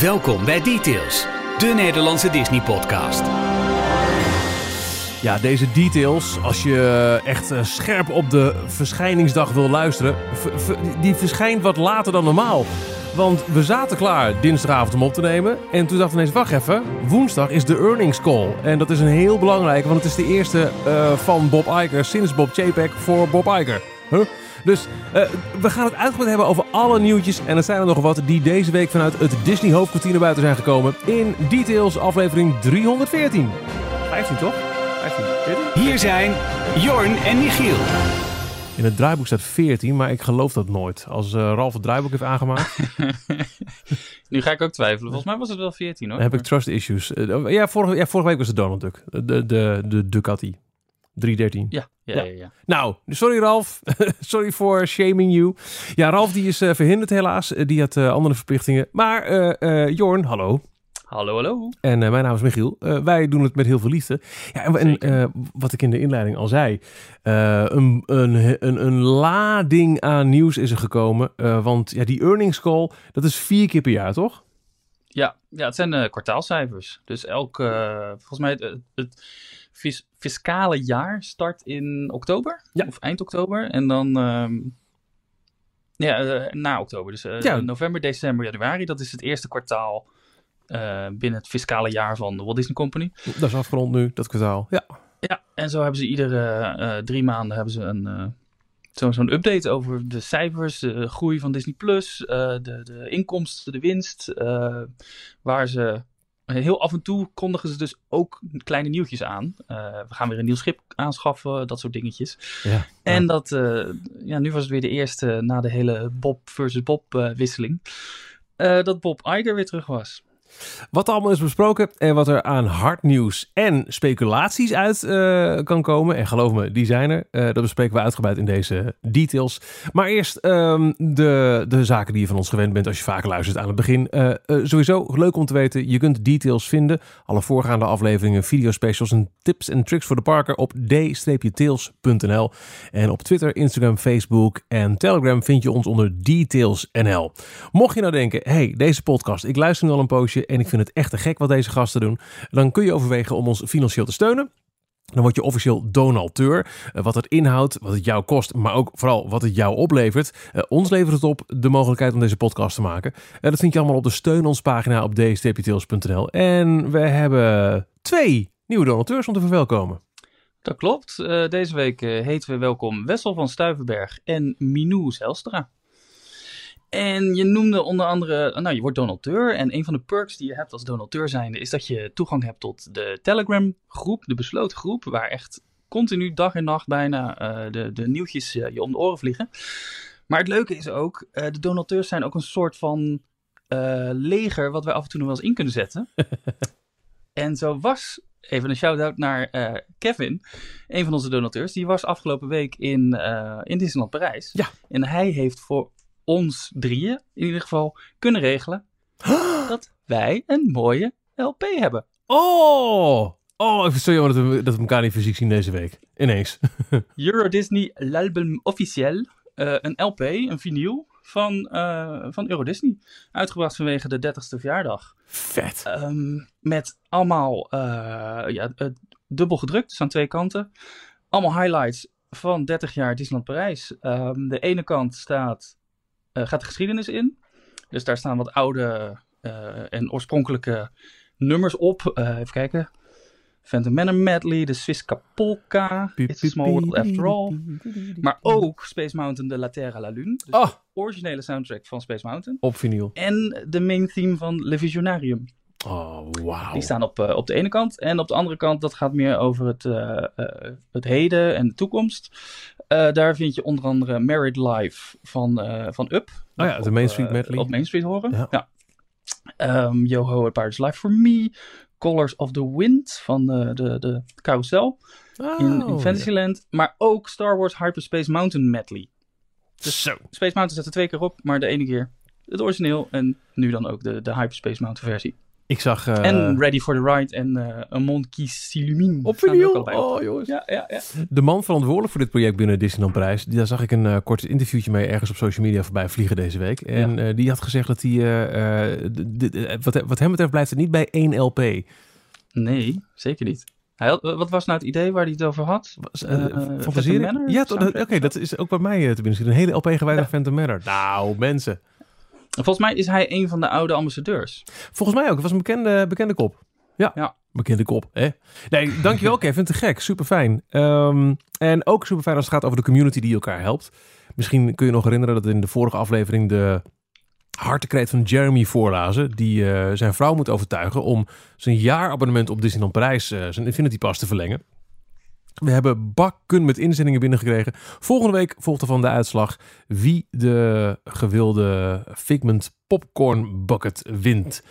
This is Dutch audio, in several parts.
Welkom bij Details, de Nederlandse Disney-podcast. Ja, deze details, als je echt eh, scherp op de verschijningsdag wil luisteren, die verschijnt wat later dan normaal. Want we zaten klaar dinsdagavond om op te nemen. En toen dachten we ineens, wacht even, woensdag is de earnings call. En dat is een heel belangrijke, want het is de eerste eh, van Bob Iger sinds Bob Chapek voor Bob Iger. Huh? Dus eh, we gaan het uitgebreid hebben over alle nieuwtjes. En er zijn er nog wat die deze week vanuit het Disney hoofdkwartier naar buiten zijn gekomen. In Details aflevering 314. 15 toch? 15, 14? Hier zijn Jorn en Michiel. In het draaiboek staat 14, maar ik geloof dat nooit. Als eh, Ralf het draaiboek heeft aangemaakt, Nu ga ik ook twijfelen. Volgens mij was het wel 14 hoor. dan heb ik trust issues. Eh, ja, vorige, ja, vorige week was het Donald Duck. De, de, de Ducati. 313. Ja, ja, ja. ja. Nou, sorry Ralf. sorry voor shaming you. Ja, Ralf die is eh, verhinderd helaas. Eh, die had eh, andere verplichtingen. Maar Jorn, hallo. Hallo, hallo. En mijn naam is Michiel. Wij doen het met heel veel liefde. Ja, en, wat ik in de inleiding al zei. een, een, een, een lading aan nieuws is er gekomen. Want ja, die earnings call, dat is vier keer per jaar, toch? Ja, ja het zijn kwartaalcijfers. Dus elk, volgens mij, het, het fiscale jaar start in oktober. Ja. Of eind oktober. En dan, ehm, ja, eh, na oktober. Dus eh, Ja. november, december, januari. Dat is het eerste kwartaal eh, binnen het fiscale jaar van de Walt Disney Company. Dat is afgerond nu, dat kwartaal. Ja. Ja, en zo hebben ze iedere drie maanden hebben ze een, zo- zo'n update over de cijfers, de groei van Disney Plus, de, de inkomsten, de winst. waar ze heel af en toe kondigen ze dus ook kleine nieuwtjes aan. Eh, we gaan weer een nieuw schip aanschaffen, dat soort dingetjes. ja. En dat, eh, ja, nu was het weer de eerste na de hele Bob versus Bob eh, wisseling. eh, dat Bob Iger weer terug was. Wat allemaal is besproken en wat er aan hard nieuws en speculaties uit eh, kan komen. En geloof me, die zijn er. Eh, dat bespreken we uitgebreid in deze details. Maar eerst ehm, de, de zaken die je van ons gewend bent als je vaker luistert aan het begin. Eh, sowieso leuk om te weten, je kunt details vinden. Alle voorgaande afleveringen, videospecials en tips en tricks voor de parker op d-tails.nl. En op Twitter, Instagram, Facebook en Telegram vind je ons onder detailsnl. Mocht je nou denken, hey, deze podcast, ik luister nu al een poosje en ik vind het echt te gek wat deze gasten doen, dan kun je overwegen om ons financieel te steunen. Dan word je officieel donateur. Eh, Wat het inhoudt, wat het jou kost, maar ook vooral wat het jou oplevert. Eh, ons levert het op de mogelijkheid om deze podcast te maken. Eh, dat vind je allemaal op de steun ons pagina op dstptails.nl. En we hebben twee nieuwe donateurs om te verwelkomen. Dat klopt. Deze week heten we welkom Wessel van Stuivenberg en Minou Zelstra. En je noemde onder andere, nou je wordt donateur en een van de perks die je hebt als donateur zijnde is dat je toegang hebt tot de Telegram groep, de besloten groep, waar echt continu dag en nacht bijna eh, de, de nieuwtjes eh, je om de oren vliegen. Maar het leuke is ook, eh, de donateurs zijn ook een soort van leger wat wij af en toe nog wel eens in kunnen zetten. en zo was, even een shout-out naar Kevin, een van onze donateurs, die was afgelopen week in, in Disneyland Parijs. Ja. En hij heeft voor ons drieën in ieder geval kunnen regelen dat wij een mooie LP hebben. Oh! Oh, ik vind het zo jammer dat we, dat we elkaar niet fysiek zien deze week. Ineens. Euro Disney L'Album Officiel. eh, een LP, een vinyl van, eh, van Euro Disney. Uitgebracht vanwege de 30ste verjaardag. Vet. Ehm, met allemaal eh, ja, dubbel gedrukt, dus aan twee kanten. Allemaal highlights van 30 jaar Disneyland Parijs. Ehm, de ene kant staat, gaat de geschiedenis in. Dus daar staan wat oude eh, en oorspronkelijke nummers op. Eh, even kijken. Phantom Manor Medley, de Swiss Polka, It's a Small World After All. Maar ook Space Mountain de La Terre à la Lune. Dus Oh, de originele soundtrack van Space Mountain. op vinyl. En de main theme van Le Visionarium. Oh, wauw. Die staan op, eh, op de ene kant. En op de andere kant, dat gaat meer over het, eh, eh, het heden en de toekomst. Daar vind je onder andere Married Life van, van Up. Oh ja, de Main Street medley. Op Main Street horen. Ja. Ja. Ehm, Yoho, A Pirate's Life for Me. Colors of the Wind van eh, de, de carousel in, Oh, in Fantasyland. Maar ook Star Wars Hyperspace Mountain medley. Zo. Space Mountain zet er twee keer op, maar de ene keer het origineel en nu dan ook de, de Hyperspace Mountain versie. Ik zag... eh, en Ready for the Ride en eh Un Monde qui s'illumine. op op. Oh, jongens. Ja, ja, ja. De man verantwoordelijk voor dit project binnen Disneyland Prijs, die- daar zag ik een eh, kort interviewtje mee ergens op social media voorbij vliegen deze week. En eh, die had gezegd dat hij, eh, eh, eh, wat, wat hem betreft, blijft het niet bij één LP. Nee, zeker niet. Hij had, wat was nou het idee waar hij het over had? Was, Eh, eh, Phantom? Manor Ja, oké, dat is ook bij mij eh, te binnen. Een hele LP gewijd aan Phantom Manor. Nou, mensen. Volgens mij is hij een van de oude ambassadeurs. Volgens mij ook. Het was een bekende, bekende kop. Ja, Ja. bekende kop. Hè? Nee, dankjewel Kevin. Te gek. Super fijn. en ook super fijn als het gaat over de community die elkaar helpt. Misschien kun je nog herinneren dat in de vorige aflevering de hartekreet van Jeremy voorlazen. Die eh, zijn vrouw moet overtuigen om zijn jaarabonnement op Disneyland Parijs, eh, zijn Infinity Pass, te verlengen. We hebben bakken met inzendingen binnengekregen. Volgende week volgt er van de uitslag wie de gewilde Figment Popcorn Bucket wint.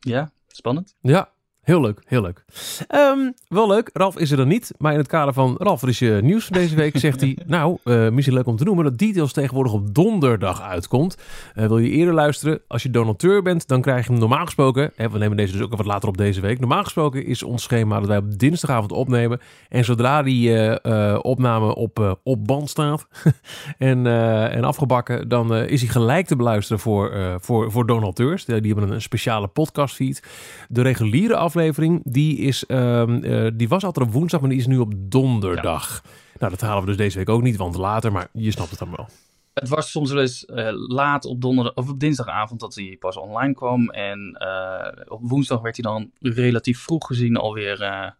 Ja, spannend. Ja, heel leuk, heel leuk. Ehm, wel leuk, Ralf is er dan niet. Maar in het kader van Ralf, wat is je nieuws van deze week? Zegt hij, nou, eh, misschien leuk om te noemen dat Details tegenwoordig op donderdag uitkomt. Eh, wil je eerder luisteren? Als je donateur bent, dan krijg je hem normaal gesproken. Hè, we nemen deze dus ook wat later op deze week. Normaal gesproken is ons schema dat wij op dinsdagavond opnemen. En zodra die eh, eh, opname op, eh, op band staat en, eh, en afgebakken, dan eh, is hij gelijk te beluisteren voor, eh, voor, voor donateurs. Die die hebben een speciale podcastfeed. De reguliere aflevering, die, is, ehm, eh, die was altijd op woensdag, maar die is nu op donderdag. Nou, dat halen we dus deze week ook niet, want later, maar je snapt het dan wel. Het was soms wel eens eh, laat op, donderdag, of op dinsdagavond dat hij pas online kwam. En eh, op woensdag werd hij dan relatief vroeg gezien alweer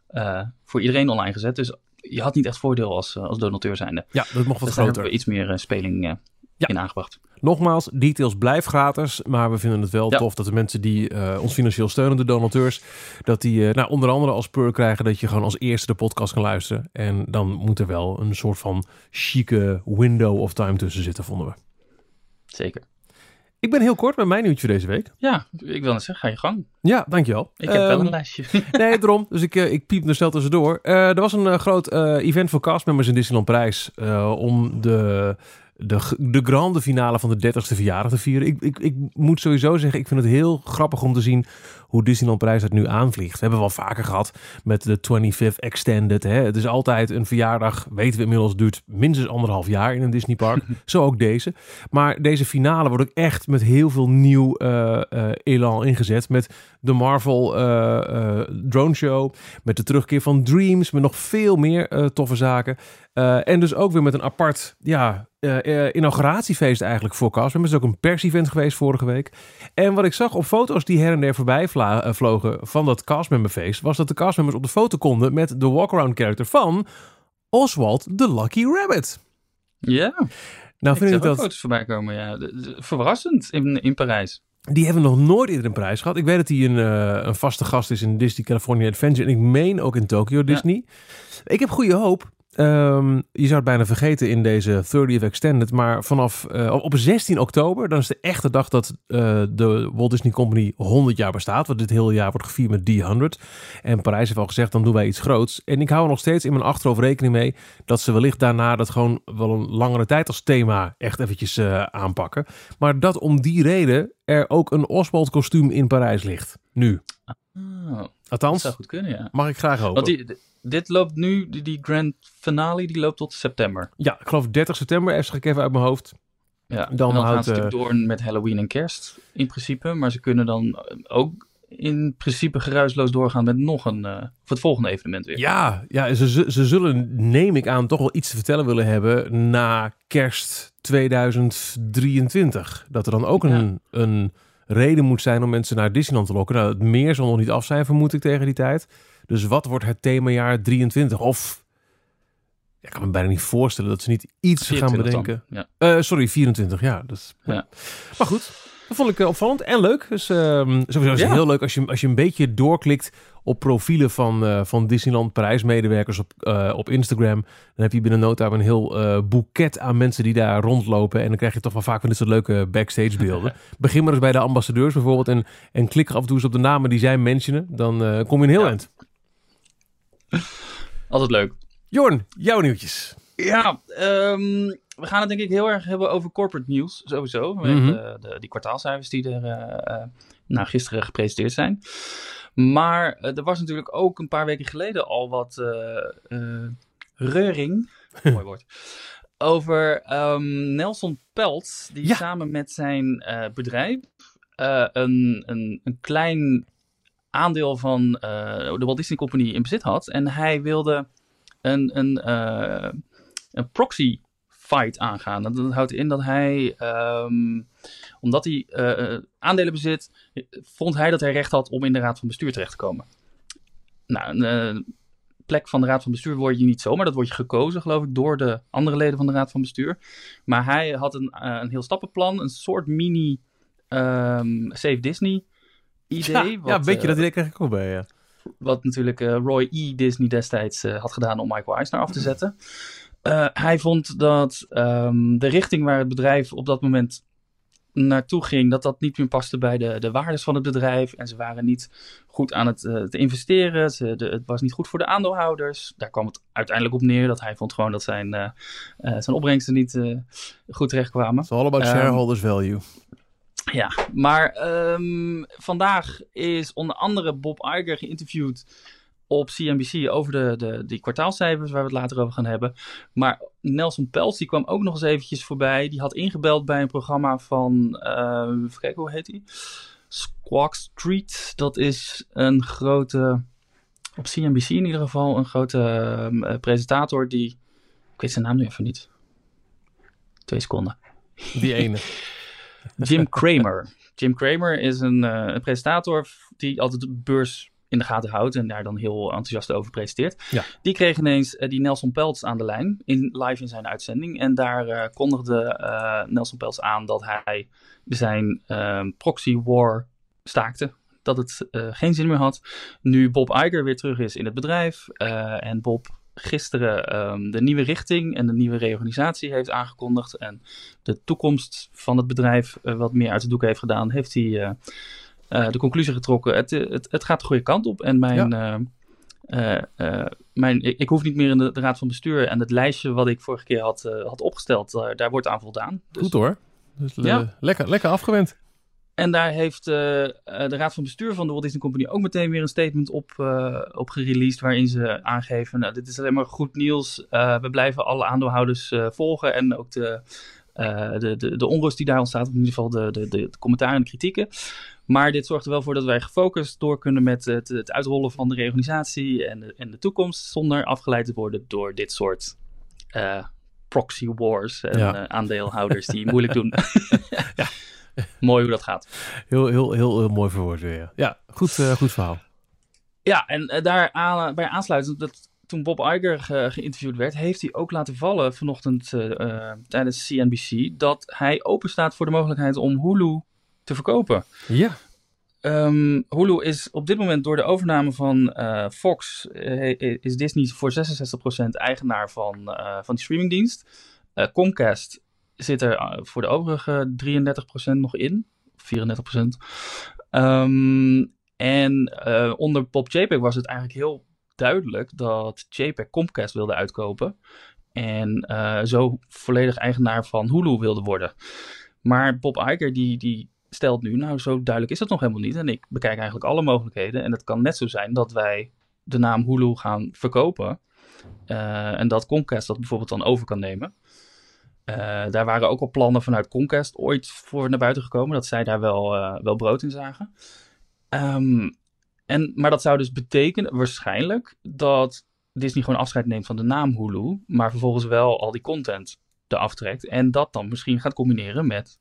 voor iedereen online gezet. Dus je had niet echt voordeel als, als donateur zijnde. Ja, dat mocht wat Dus daar hebben groter. we iets meer speling Ja. in aangebracht. Nogmaals, details blijft gratis, maar we vinden het wel Ja. tof dat de mensen die eh, ons financieel steunen, de donateurs, dat die eh, nou, onder andere als perk krijgen dat je gewoon als eerste de podcast kan luisteren. En dan moet er wel een soort van chique window of time tussen zitten, vonden we. Zeker. Ik ben heel kort met mijn nieuwtje deze week. Ja, ik wil net zeggen, ga je gang. Ja, dankjewel. Ik heb wel Ehm, een lijstje. Nee, daarom. Dus ik, eh, ik piep er snel tussendoor. Eh, er was een groot eh, event voor castmembers in Disneyland Parijs eh, om de, de, de grande finale van de 30ste verjaardag te vieren. Ik, ik, ik moet sowieso zeggen, ik vind het heel grappig om te zien hoe Disneyland Parijs het nu aanvliegt. We hebben wel vaker gehad met de 25th Extended. Hè. Het is altijd een verjaardag, weten we inmiddels, duurt minstens anderhalf jaar in een Disneypark. Zo ook deze. Maar deze finale wordt ook echt met heel veel nieuw eh, eh, elan ingezet. Met de Marvel eh, drone show, met de terugkeer van Dreams, met nog veel meer toffe zaken. En dus ook weer met een apart ja, inauguratiefeest eigenlijk voor cast. We hebben dus ook een pers-event geweest vorige week. En wat ik zag op foto's die her en der voorbij vlogen van dat castmemberfeest, was dat de castmembers op de foto konden met de walkaround character van Oswald the Lucky Rabbit. ja, Nou ik vind zag ik ook dat... foto's voorbij komen. Ja. De- de- Verrassend in, in Parijs. Die hebben nog nooit eerder een prijs gehad. Ik weet dat hij een, eh, een vaste gast is in Disney California Adventure. En ik meen ook in Tokyo Disney. Ik heb goede hoop. Ehm, je zou het bijna vergeten in deze 30th Extended. Maar vanaf eh, op 16 oktober, dan is de echte dag dat eh, de Walt Disney Company 100 jaar bestaat. Want dit hele jaar wordt gevierd met D100. En Parijs heeft al gezegd, dan doen wij iets groots. En ik hou er nog steeds in mijn achterhoofd rekening mee dat ze wellicht daarna dat gewoon wel een langere tijd als thema echt eventjes eh, aanpakken. Maar dat om die reden er ook een Oswald kostuum in Parijs ligt. Nu. Oh, dat Althans, zou goed kunnen, ja. mag ik graag hopen. Want die, dit loopt nu, die, die grand finale, die loopt tot september. Ja, ik geloof 30 september, even ik even uit mijn hoofd. Ja, Dan dan gaan houdt, ze natuurlijk door met Halloween en kerst in principe. Maar ze kunnen dan eh, ook in principe geruisloos doorgaan met nog een, eh, of het volgende evenement weer. Ja, ja ze, ze- ze zullen, neem ik aan, toch wel iets te vertellen willen hebben na kerst 2023. Dat er dan ook een, een reden moet zijn om mensen naar Disneyland te lokken. Nou, het meer zal nog niet af zijn, vermoed ik, tegen die tijd. Dus wat wordt het themajaar 23? Of, ik kan me bijna niet voorstellen dat ze niet iets gaan 24 dan. bedenken. Ja. Eh, sorry, 24, ja. Dat, Ja. Maar goed, dat vond ik eh, opvallend en leuk. Dus ehm, sowieso is het Ja. heel leuk als je, als je een beetje doorklikt op profielen van, eh, van Disneyland Parijs medewerkers op, eh, op Instagram. Dan heb je binnen no time een heel boeket aan mensen die daar rondlopen. En dan krijg je toch wel vaak van dit soort leuke backstage beelden. Begin maar eens bij de ambassadeurs bijvoorbeeld. En, en klik af en toe eens op de namen die zij mentionen. Dan kom je een heel Ja. eind. Altijd leuk. Jorn, jouw nieuwtjes. Ja, ehm, we gaan het denk ik heel erg hebben over corporate nieuws, sowieso. Met Mhm. de, de, die kwartaalcijfers die er eh, nou, gisteren gepresenteerd zijn. Maar eh, er was natuurlijk ook een paar weken geleden al wat reuring, mooi woord, over ehm, Nelson Peltz, die Ja. samen met zijn bedrijf een, een, een klein aandeel van de Walt Disney Company in bezit had. En hij wilde een, een, een proxy fight aangaan. Dat, dat houdt in dat hij, ehm, omdat hij eh, eh, aandelen bezit, vond hij dat hij recht had om in de raad van bestuur terecht te komen. Nou, een eh, plek van de raad van bestuur word je niet zomaar, dat word je gekozen, geloof ik, door de andere leden van de raad van bestuur. Maar hij had een, een heel stappenplan, een soort mini ehm, Save Disney idee. Ja, ja, wat, weet je eh, dat idee krijg ik ook bij, ja. wat natuurlijk Roy E. Disney destijds had gedaan om Michael Eisner af te zetten. Eh, hij vond dat ehm, de richting waar het bedrijf op dat moment naartoe ging, dat dat niet meer paste bij de, de waardes van het bedrijf. En ze waren niet goed aan het eh, te investeren. Ze, de, het was niet goed voor de aandeelhouders. Daar kwam het uiteindelijk op neer dat hij vond gewoon dat zijn, eh, zijn opbrengsten niet goed terechtkwamen. It's all about Ehm, shareholders value. Ja, maar ehm, vandaag is onder andere Bob Iger geïnterviewd op CNBC over de, de, die kwartaalcijfers, waar we het later over gaan hebben. Maar Nelson Peltz, die kwam ook nog eens eventjes voorbij. Die had ingebeld bij een programma van, even kijken, hoe heet die? Squawk Street. Dat is een grote, op CNBC in ieder geval, een grote ehm, eh, presentator die, ik weet zijn naam nu even niet. Twee seconden. Die ene. Jim Cramer. Jim Cramer is een, eh, een presentator die altijd de beurs in de gaten houdt en daar dan heel enthousiast over presenteert. Ja. Die kreeg ineens eh, die Nelson Peltz aan de lijn, in, live in zijn uitzending. En daar eh, kondigde eh, Nelson Peltz aan dat hij zijn ehm, proxy war staakte. Dat het geen zin meer had. Nu Bob Iger weer terug is in het bedrijf en Bob gisteren ehm, de nieuwe richting en de nieuwe reorganisatie heeft aangekondigd. En de toekomst van het bedrijf wat meer uit de doek heeft gedaan, heeft hij eh, de conclusie getrokken. Het, eh, het, het gaat de goede kant op. En mijn, eh, mijn, ik, ik hoef niet meer in de, de raad van bestuur. En het lijstje wat ik vorige keer had, had opgesteld, daar wordt aan voldaan. Dus, Goed hoor. Dus, Ja. lekker, lekker afgewend. En daar heeft de raad van bestuur van de Walt Disney Company ook meteen weer een statement op, op gereleased. Waarin ze aangeven, nou, dit is alleen maar goed nieuws. We blijven alle aandeelhouders volgen. En ook de, de, de, de onrust die daar ontstaat. In ieder geval de, de, de, commentaren en de kritieken. Maar dit zorgt er wel voor dat wij gefocust door kunnen met het, het uitrollen van de reorganisatie en de, en de toekomst. Zonder afgeleid te worden door dit soort eh, proxy wars en Ja. eh, aandeelhouders die moeilijk doen. Mooi hoe dat gaat. Heel, heel, heel, heel mooi verwoord weer. Ja, ja goed, eh, goed verhaal. Ja, en eh, daar aan, bij aansluitend, dat toen Bob Iger ge- geïnterviewd werd, heeft hij ook laten vallen vanochtend eh, tijdens CNBC dat hij open staat voor de mogelijkheid om Hulu te verkopen. Ja. Ehm, Hulu is op dit moment door de overname van eh, Fox, is Disney voor 66% eigenaar van, van die streamingdienst. Comcast zit er voor de overige 33% nog in, 34%. Ehm, en onder Bob JPEG was het eigenlijk heel duidelijk dat JPEG Comcast wilde uitkopen. En eh, zo volledig eigenaar van Hulu wilde worden. Maar Bob Iger die, die stelt nu, nou zo duidelijk is dat nog helemaal niet. En ik bekijk eigenlijk alle mogelijkheden. En het kan net zo zijn dat wij de naam Hulu gaan verkopen. Eh, en dat Comcast dat bijvoorbeeld dan over kan nemen. Eh, daar waren ook al plannen vanuit Comcast ooit voor naar buiten gekomen. Dat zij daar wel, wel brood in zagen. Ehm, en, maar dat zou dus betekenen waarschijnlijk dat Disney gewoon afscheid neemt van de naam Hulu. Maar vervolgens wel al die content eraf trekt. En dat dan misschien gaat combineren met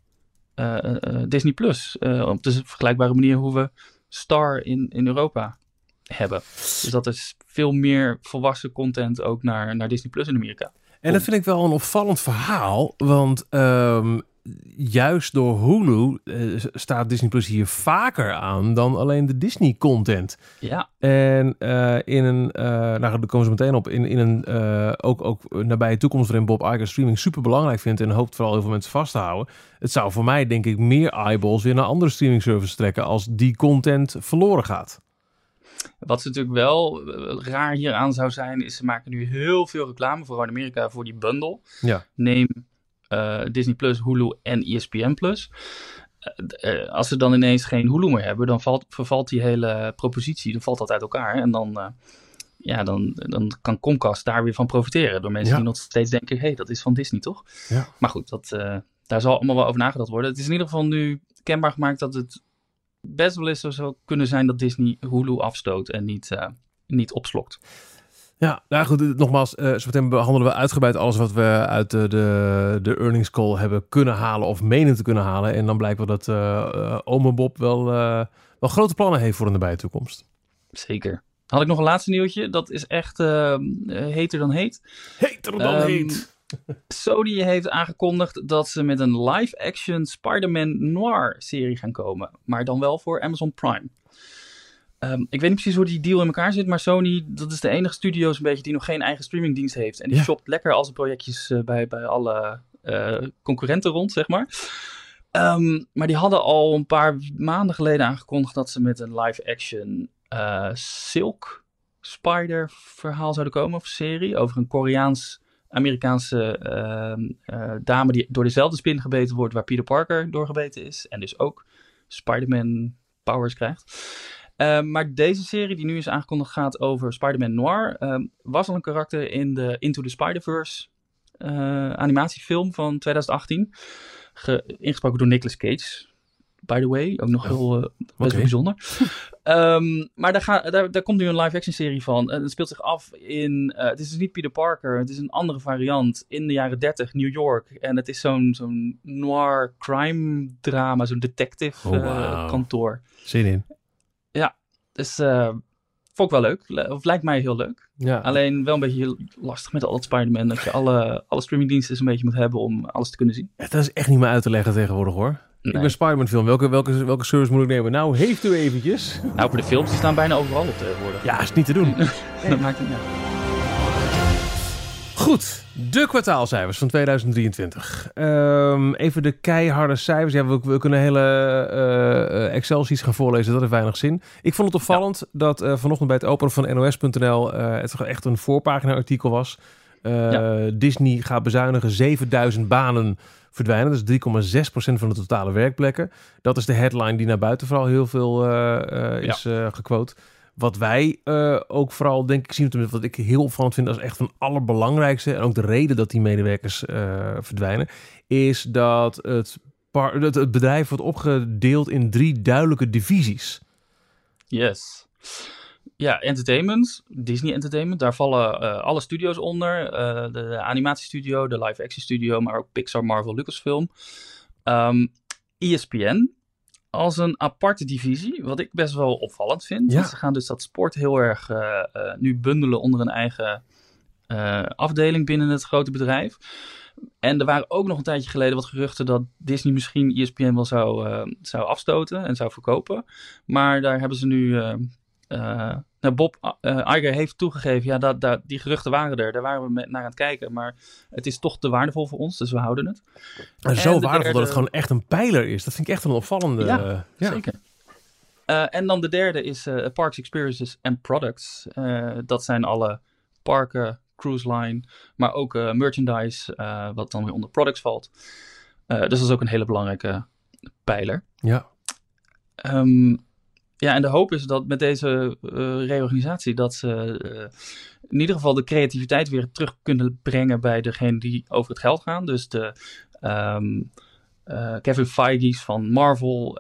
eh, eh, eh, Disney Plus. Eh, op de vergelijkbare manier hoe we Star in, in Europa hebben. Dus dat is veel meer volwassen content ook naar, naar Disney Plus in Amerika. En dat vind ik wel een opvallend verhaal, want ehm, juist door Hulu eh, staat Disney Plus hier vaker aan dan alleen de Disney content. Ja, En eh, in een, eh nou daar komen ze meteen op, in, in een ook, ook nabije toekomst waarin Bob Iger streaming super belangrijk vindt en hoopt vooral heel veel mensen vast te houden. Het zou voor mij denk ik meer eyeballs weer naar andere streaming services trekken als die content verloren gaat. Wat ze natuurlijk wel uh, raar hieraan zou zijn, is ze maken nu heel veel reclame, vooral in Amerika, voor die bundle. Ja. Neem uh, Disney Plus, Hulu en ESPN Plus. Uh, als ze dan ineens geen Hulu meer hebben, dan valt, vervalt die hele propositie, dan valt dat uit elkaar. En dan, ja, dan, dan kan Comcast daar weer van profiteren. Door mensen Ja. die nog steeds denken, hé, hey, dat is van Disney, toch? Ja. Maar goed, dat, daar zal allemaal wel over nagedacht worden. Het is in ieder geval nu kenbaar gemaakt dat het best wel eens zo zou kunnen zijn dat Disney Hulu afstoot en niet, uh, niet opslokt. Ja, nou goed, nogmaals, uh, zo meteen behandelen we uitgebreid alles wat we uit de, de, de earnings call hebben kunnen halen of menen te kunnen halen. En dan blijkt wel dat uh, Ome Bob wel, wel grote plannen heeft voor de nabije toekomst. Zeker. Had ik nog een laatste nieuwtje. Dat is echt heter dan heet. Heter dan um, heet. Sony heeft aangekondigd dat ze met een live-action Spider-Man Noir serie gaan komen. Maar dan wel voor Amazon Prime. Um, ik weet niet precies hoe die deal in elkaar zit, maar Sony, dat is de enige studio een beetje die nog geen eigen streamingdienst heeft. En die Ja. shopt lekker al zijn projectjes uh, bij, bij alle uh, concurrenten rond, zeg maar. Um, maar die hadden al een paar maanden geleden aangekondigd dat ze met een live-action uh, Silk Spider verhaal zouden komen, of serie, over een Koreaans Amerikaanse uh, uh, dame die door dezelfde spin gebeten wordt waar Peter Parker doorgebeten is. En dus ook Spider-Man powers krijgt. Uh, maar deze serie die nu is aangekondigd gaat over Spider-Man Noir. was al een karakter in de Into the Spider-Verse uh, animatiefilm van 2018. Ge ingesproken door Nicolas Cage. By the way, ook nog Oh, heel uh, best oké. wel bijzonder. um, maar daar, ga, daar, daar, komt nu een live-action serie van. En het speelt zich af in. Uh, het is dus niet Peter Parker, het is een andere variant. In de jaren 30, New York. En het is zo'n zo'n noir crime drama, zo'n detective Oh, uh, wauw. kantoor. Zin in. Dus uh, vond ik wel leuk. Le- Of lijkt mij heel leuk. Ja. Alleen wel een beetje lastig met al dat Spider-Man. Dat je alle, alle streamingdiensten een beetje moet hebben om alles te kunnen zien. Dat is echt niet meer uit te leggen tegenwoordig hoor. Ik Nee. ben Spider-Man film. Welke, welke, welke service moet ik nemen? Nou, heeft u eventjes. Nou, voor de films die staan bijna overal op tegenwoordig. Ja, is niet te doen. dat maakt niet uit. Goed, de kwartaalcijfers van 2023. Ehm, even de keiharde cijfers. Ja, we, we kunnen hele eh, Excel-sheets gaan voorlezen. Dat heeft weinig zin. Ik vond het opvallend dat eh, vanochtend bij het openen van nos.nl eh, het echt een voorpagina-artikel was. Eh, Ja. Disney gaat bezuinigen 7000 banen verdwijnen. Is 3,6% van de totale werkplekken. Dat is de headline die naar buiten vooral heel veel eh, eh, is eh gequote. Wat wij ook vooral, denk ik, zien, wat ik heel opvallend vind als echt van allerbelangrijkste, en ook de reden dat die medewerkers verdwijnen, is dat het, dat het bedrijf wordt opgedeeld in drie duidelijke divisies. Yes. Ja, entertainment, Disney Entertainment, daar vallen eh, alle studio's onder. Eh, de, animatiestudio, de live-action studio, maar ook Pixar, Marvel, Lucasfilm. Ehm ESPN als een aparte divisie, wat ik best wel opvallend vind. Ja. Ze gaan dus dat sport heel erg eh, nu bundelen onder een eigen afdeling binnen het grote bedrijf. En er waren ook nog een tijdje geleden wat geruchten dat Disney misschien ESPN wel zou, zou afstoten en zou verkopen. Maar daar hebben ze nu. Nou, Bob eh, Iger heeft toegegeven, ja, dat, dat, die geruchten waren er. Daar waren we met, naar aan het kijken. Maar het is toch te waardevol voor ons, dus we houden het. En En zo de waardevol dat het gewoon echt een pijler is. Dat vind ik echt een opvallende. Ja, eh, ja. Zeker. En dan de derde is Parks Experiences and Products. Dat zijn alle parken, cruise line, maar ook merchandise, wat dan weer onder products valt. Dus dat is ook een hele belangrijke pijler. Ja. Ehm, ja, en de hoop is dat met deze eh, reorganisatie dat ze eh, in ieder geval de creativiteit weer terug kunnen brengen bij degene die over het geld gaan. Dus de ehm, eh, Kevin Feige's van Marvel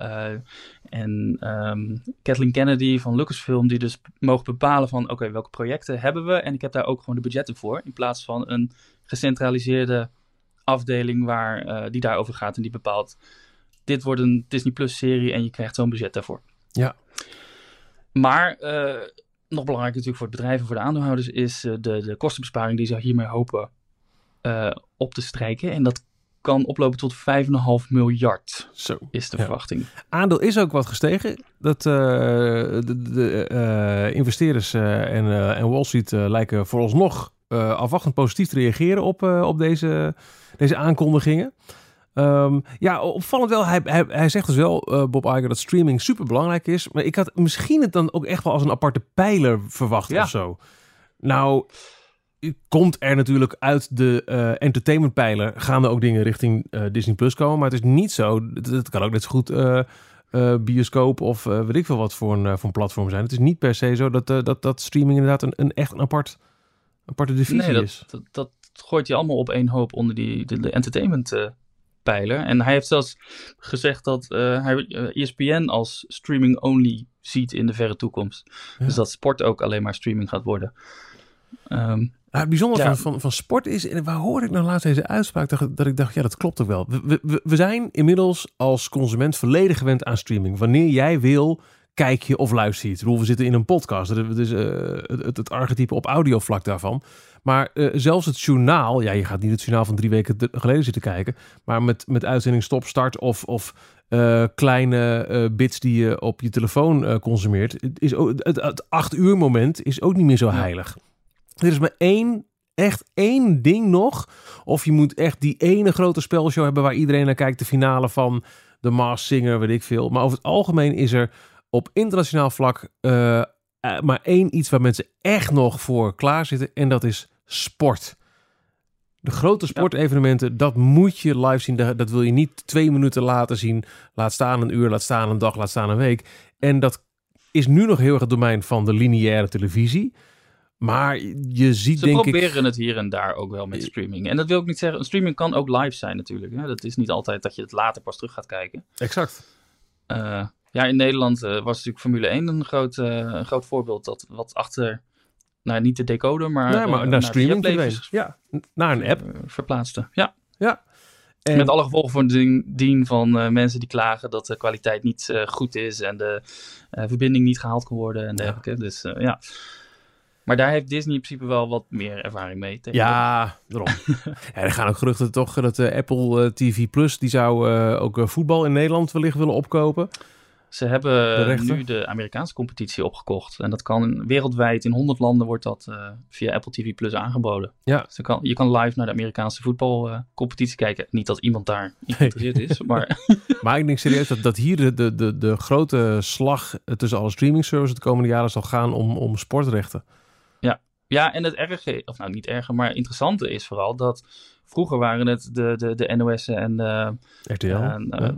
en ehm, Kathleen Kennedy van Lucasfilm, die dus mogen bepalen van oké, welke projecten hebben we en ik heb daar ook gewoon de budgetten voor, in plaats van een gecentraliseerde afdeling waar, die daarover gaat en die bepaalt dit wordt een Disney Plus serie en je krijgt zo'n budget daarvoor. Ja. Maar eh, nog belangrijker natuurlijk voor het bedrijf en voor de aandeelhouders is eh, de, de kostenbesparing die ze hiermee hopen eh, op te strijken. En dat kan oplopen tot 5,5 miljard Zo. is de Ja. verwachting. Aandeel is ook wat gestegen. Dat, de de investeerders en, en Wall Street lijken vooralsnog afwachtend positief te reageren op, op deze, deze aankondigingen. Ehm, ja, opvallend wel. Hij, hij, hij zegt dus wel, eh, Bob Iger, dat streaming super belangrijk is. Maar ik had misschien het dan ook echt wel als een aparte pijler verwacht Ja. of zo. Nou, komt er natuurlijk uit de eh entertainment pijler gaan er ook dingen richting eh, Disney Plus komen. Maar het is niet zo. Het, kan ook net zo goed eh, bioscoop of eh, weet ik veel wat voor een, voor een platform zijn. Het is niet per se zo dat, dat, dat streaming inderdaad een, een echt een apart, aparte divisie Nee, dat, is. dat, dat gooit hij allemaal op één hoop onder die, de, de entertainment pijler. En hij heeft zelfs gezegd dat eh, hij eh, ESPN als streaming only ziet in de verre toekomst. Ja. Dus dat sport ook alleen maar streaming gaat worden. Ja, het bijzondere Ja. van, van, van sport is, en waar hoorde ik nou laatst deze uitspraak, dat, dat ik dacht, ja, dat klopt ook wel. We, we, we zijn inmiddels als consument volledig gewend aan streaming. Wanneer jij wil, kijk je of luister je het. Ik bedoel, we zitten in een podcast, eh, het, het, het archetype op audiovlak daarvan. Maar eh, zelfs het journaal, ja, je gaat niet het journaal van drie weken geleden zitten kijken, maar met, met uitzending stop, start of, of eh, kleine bits die je op je telefoon consumeert, het is ook, het, het acht uur moment is ook niet meer zo heilig. Er is maar één, echt één ding nog. Of je moet echt die ene grote spelshow hebben waar iedereen naar kijkt. De finale van The Masked Singer, weet ik veel. Maar over het algemeen is er op internationaal vlak eh, eh, maar één iets waar mensen echt nog voor klaar zitten. En dat is sport. De grote sportevenementen, dat moet je live zien. Dat, wil je niet twee minuten laten zien. Laat staan een uur, laat staan een dag, laat staan een week. En dat is nu nog heel erg het domein van de lineaire televisie. Maar je ziet ze denk proberen ik... het hier en daar ook wel met streaming. En dat wil ik niet zeggen. Streaming kan ook live zijn natuurlijk. Hè? Dat is niet altijd dat je het later pas terug gaat kijken. Exact. Eh, ja, in Nederland eh, was natuurlijk Formule 1 een groot, eh, een groot voorbeeld. Dat wat achter, nou niet de decoder, maar, nee, maar eh, naar streaming Viaplay verdwenen. Ja, naar een app. verplaatste. Ja, Ja. En, met alle gevolgen voor dien, dien van mensen die klagen dat de kwaliteit niet goed is en de verbinding niet gehaald kan worden en dergelijke. Dus ja. Maar daar heeft Disney in principe wel wat meer ervaring mee. ja, daarom. ja, er gaan ook geruchten toch dat Apple TV Plus, die zou ook voetbal in Nederland wellicht willen opkopen. Ze hebben nu de Amerikaanse competitie opgekocht. En dat kan wereldwijd, in 100 landen wordt dat eh, via Apple TV Plus aangeboden. Ja. Dus je, kan, je kan live naar de Amerikaanse voetbalcompetitie kijken. Niet dat iemand daar geïnteresseerd is, maar Maar ik denk serieus dat, dat hier de, de, de, de grote slag eh, tussen alle streaming services de komende jaren zal gaan om, om sportrechten. ja, en het erge, of nou niet erge, maar interessante is vooral dat vroeger waren het de, de, de NOS en de, RTL. en, eh, ja.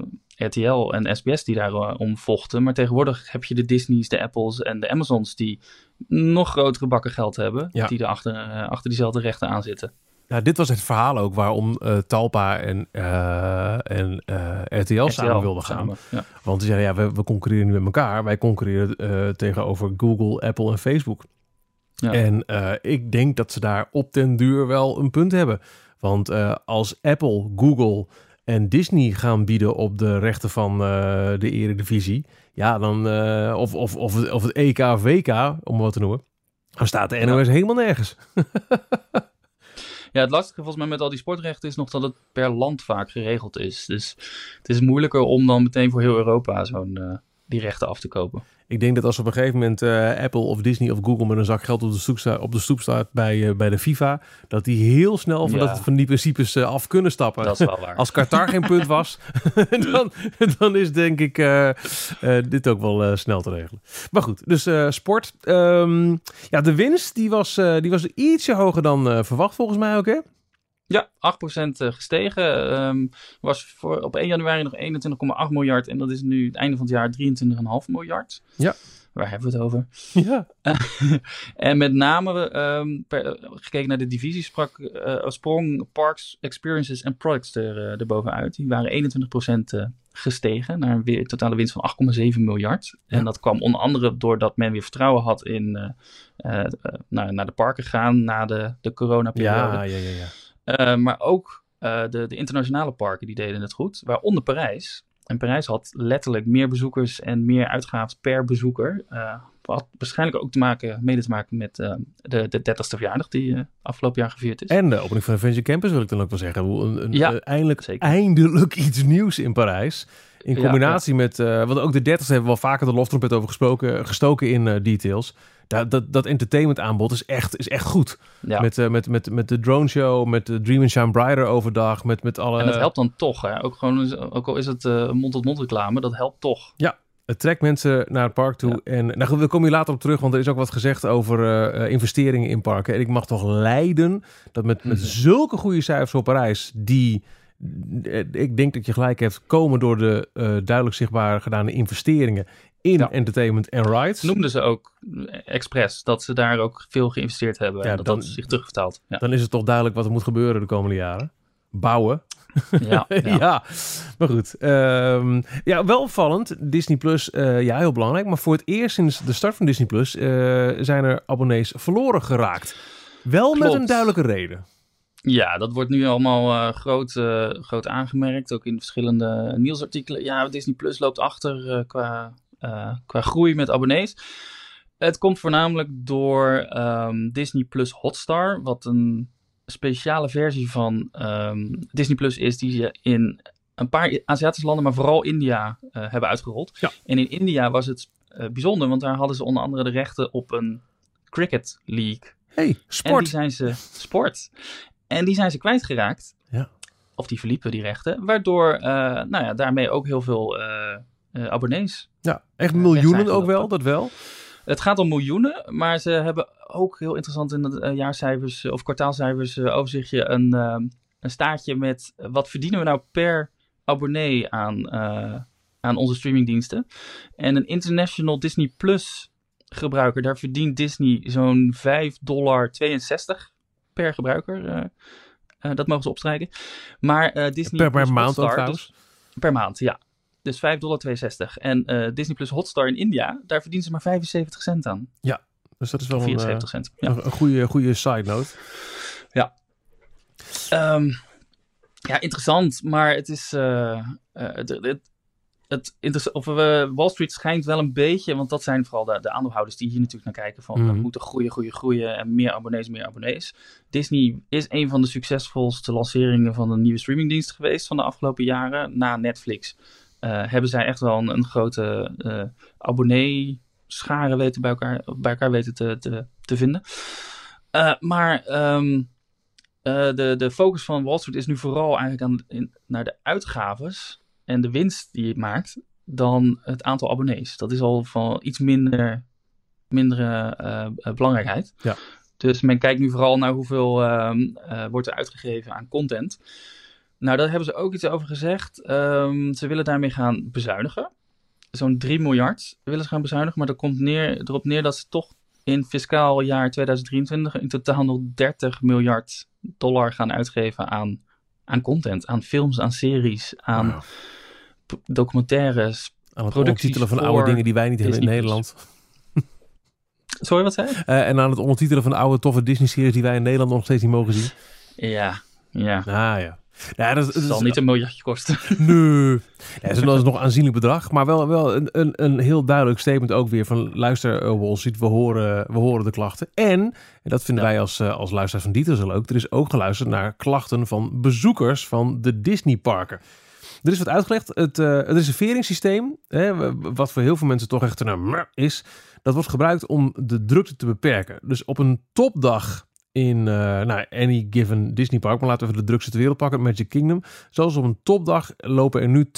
RTL en SBS die daarom om vochten. Maar tegenwoordig heb je de Disney's, de Apples en de Amazons die nog grotere bakken geld hebben. Ja. Die er achter, eh, achter diezelfde rechten aan zitten. Nou, dit was het verhaal ook waarom eh, Talpa en, eh, en eh, RTL, samen wilden gaan. samen, ja. Want die zeiden, ja, we, we concurreren nu met elkaar. Wij concurreren eh, tegenover Google, Apple en Facebook. Ja. En eh, ik denk dat ze daar op den duur wel een punt hebben. Want eh, als Apple, Google en Disney gaan bieden op de rechten van eh, de eredivisie... Ja, dan, eh, of, of, of, het- of het EK of WK, om wat te noemen... dan staat de NOS helemaal nergens. Ja, het lastige volgens mij met al die sportrechten is nog dat het per land vaak geregeld is. Dus het is moeilijker om dan meteen voor heel Europa zo'n eh, die rechten af te kopen. Ik denk dat als op een gegeven moment eh, Apple of Disney of Google met een zak geld op de stoep staat, op de stoep staat bij, eh, bij de FIFA, dat die heel snel van, Ja. dat, van die principes eh, af kunnen stappen. Dat is wel waar. Als Qatar geen punt was, dan, dan is denk ik dit ook wel snel te regelen. Maar goed, dus sport. Ehm, ja, de winst die was, die was ietsje hoger dan verwacht volgens mij ook, hè? Ja, 8% gestegen. Ehm, was voor, op 1 januari nog 21,8 miljard. En dat is nu het einde van het jaar 23,5 miljard. Ja. Waar hebben we het over? Ja. en met name ehm, per- gekeken naar de divisie sprak, eh, sprong Parks, Experiences en Products er, eh, erbovenuit. Die waren 21% eh, gestegen naar een weer, totale winst van 8,7 miljard. Ja. En dat kwam onder andere doordat men weer vertrouwen had in eh, eh, eh, naar, naar de parken gaan na de, de coronaperiode. Ja, ja, ja, ja. Uh, maar ook uh, de, de, internationale parken die deden het goed, waaronder Parijs. En Parijs had letterlijk meer bezoekers en meer uitgaven per bezoeker. Uh, had waarschijnlijk ook te maken, mede te maken met uh, de, de 30ste verjaardag die afgelopen jaar gevierd is. En de opening van de Adventure Campus wil ik dan ook wel zeggen. Een, een, Ja, eindelijk, zeker. eindelijk iets nieuws in Parijs. In Ja, combinatie met, uh, want ook de 30 hebben we wel vaker de loftrompet over gesproken, gestoken in uh, details. Dat, dat, dat entertainment aanbod is echt, is echt goed. Ja. Met, uh, met, met, met de drone show, met de Dream and Shine Brighter overdag, met, met alle... En dat helpt dan toch, hè? Ook, gewoon, ook al is het uh, mond-tot-mond reclame, dat helpt toch. Ja, het trekt mensen naar het park toe. Ja. En nou, we komen hier later op terug, want er is ook wat gezegd over uh, investeringen in parken. En ik mag toch lijden dat met, met zulke goede cijfers op Parijs, die ik denk dat je gelijk hebt, komen door de uh, duidelijk zichtbaar gedane investeringen in ja. entertainment en rides. Noemden ze ook expres dat ze daar ook veel geïnvesteerd hebben ja, en dat dan, dat zich terugvertaalt. Ja. Dan is het toch duidelijk wat er moet gebeuren de komende jaren. Bouwen. Ja, ja. maar goed. Um, ja, wel opvallend. Disney Plus, uh, ja, heel belangrijk. Maar voor het eerst sinds de start van Disney Plus uh, zijn er abonnees verloren geraakt. Wel Klopt. met een duidelijke reden. Ja, dat wordt nu allemaal uh, groot, uh, groot aangemerkt. Ook in verschillende nieuwsartikelen. Ja, Disney Plus loopt achter uh, qua, qua groei met abonnees. Het komt voornamelijk door um, Disney Plus Hotstar. Wat een speciale versie van um, Disney Plus is. Die ze in een paar Aziatische landen, maar vooral India, hebben uitgerold. Ja. En in India was het bijzonder. Want daar hadden ze onder andere de rechten op een Cricket League. Hey, sport. En die zijn ze sport. En die zijn ze kwijtgeraakt. Ja. Of die verliepen, die rechten. Waardoor, uh, nou ja, daarmee ook heel veel abonnees. Ja, echt miljoenen ook wel, dat wel. Het gaat om miljoenen, maar ze hebben ook heel interessant in de jaarcijfers of kwartaalcijfers overzichtje een, een staartje met wat verdienen we nou per abonnee aan, aan onze streamingdiensten. En een International Disney Plus gebruiker, daar verdient Disney zo'n 5,62 dollar per gebruiker. Uh, uh, dat mogen ze opstrijken. Maar uh, Disney per, per maand trouwens? Dus, per maand, ja. Dus 5,62 dollar. En Disney Plus Hotstar in India, daar verdienen ze maar 75 cent aan. Ja, dus dat is wel 74 een, cent. Ja. een, een goede, goede side note. Ja. Um, ja, interessant, maar het is. het, het, het of Wall Street schijnt wel een beetje, want dat zijn vooral de, de aandeelhouders die hier natuurlijk naar kijken van Mhm. we moeten groeien, groeien, groeien en meer abonnees, meer abonnees. Disney is een van de succesvolste lanceringen van een nieuwe streamingdienst geweest van de afgelopen jaren. Na Netflix hebben zij echt wel een, een grote uh, abonnee-scharen weten bij elkaar, bij elkaar weten te, te, te vinden. Uh, maar um, de, de focus van Wall Street is nu vooral eigenlijk aan, in, naar de uitgaves en de winst die het maakt dan het aantal abonnees. Dat is al van iets minder, mindere uh, belangrijkheid. Ja. Dus men kijkt nu vooral naar hoeveel uh, wordt er uitgegeven aan content. Nou, daar hebben ze ook iets over gezegd. Um, ze willen daarmee gaan bezuinigen. Zo'n 3 miljard willen ze gaan bezuinigen. Maar dat komt neer, erop neer dat ze toch in fiscaal jaar 2023 in totaal nog 30 miljard dollar gaan uitgeven aan, aan content. Aan films, aan series, aan Wow. documentaires. Aan ondertitelen van oude dingen die wij niet hebben in. Nederland. Sorry, wat zei je? Eh, en aan het ondertitelen van oude toffe Disney-series die wij in Nederland nog steeds niet mogen zien. Ja, ja. Ah ja. Ja, dat, zal is- niet een miljardje kosten. Nee. Ja, dat is nog- een aanzienlijk bedrag. Maar wel, wel een, een, een heel duidelijk statement ook weer van... luister uh, Wall Street, we horen, we horen de klachten. En, en dat vinden Ja. wij als, uh, als luisteraars van Dieter zo leuk... er is ook geluisterd naar klachten van bezoekers van de Disney-parken. Er is wat uitgelegd. Het, uh, het reserveringssysteem, hè, wat voor heel veel mensen toch echt een is... dat wordt gebruikt om de drukte te beperken. Dus op een topdag in uh, nou, any given Disney park, maar laten we even de drukste ter wereld pakken, Magic Kingdom. Zoals op een topdag lopen er nu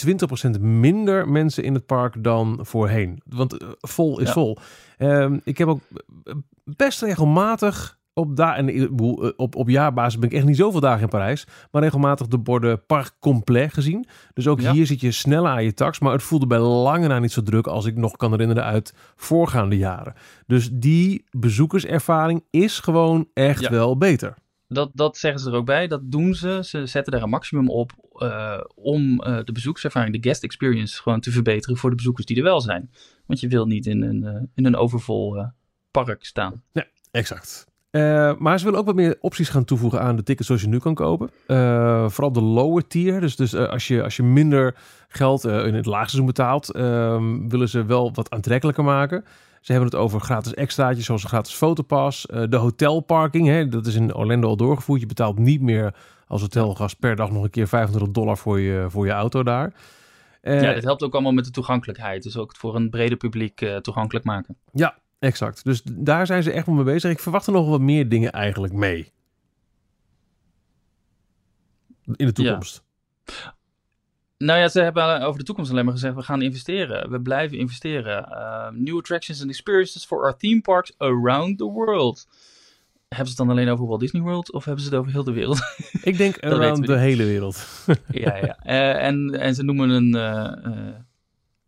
20% minder mensen in het park dan voorheen. Want uh, vol is Ja. vol. Um, ik heb ook best regelmatig op, da en, uh, op, op jaarbasis ben ik echt niet zoveel dagen in Parijs, maar regelmatig de borden parc complet gezien. Dus ook Ja. hier zit je sneller aan je tax, maar het voelde bij lange na niet zo druk als ik nog kan herinneren uit voorgaande jaren. Dus die bezoekerservaring is gewoon echt Ja. wel beter. Dat, dat zeggen ze er ook bij. Dat doen ze. Ze zetten daar een maximum op uh, om uh, de bezoekservaring, de guest experience, gewoon te verbeteren voor de bezoekers die er wel zijn. Want je wil niet in een, uh, in een overvol park staan. Ja, exact. Uh, maar ze willen ook wat meer opties gaan toevoegen aan de tickets zoals je nu kan kopen. Uh, vooral de lower tier. Dus, dus uh, als, je, als je minder geld in het laagseizoen betaalt, willen ze wel wat aantrekkelijker maken. Ze hebben het over gratis extraatjes zoals een gratis fotopas. de hotelparking, hè, dat is in Orlando al doorgevoerd. Je betaalt niet meer als hotelgast per dag nog een keer 25 dollar voor je, voor je auto daar. ja, dat helpt ook allemaal met de toegankelijkheid. Dus ook het voor een breder publiek toegankelijk maken. Ja, exact. Dus daar zijn ze echt mee bezig. Ik verwacht er nog wat meer dingen eigenlijk mee. In de toekomst. Nou ja, ze hebben over de toekomst alleen maar gezegd: we gaan investeren. We blijven investeren. Uh, new attractions and experiences for our theme parks around the world. Hebben ze het dan alleen over Walt Disney World of hebben ze het over heel de wereld? Ik denk around de hele wereld. ja, ja. Eh, en, en ze noemen een, eh, eh,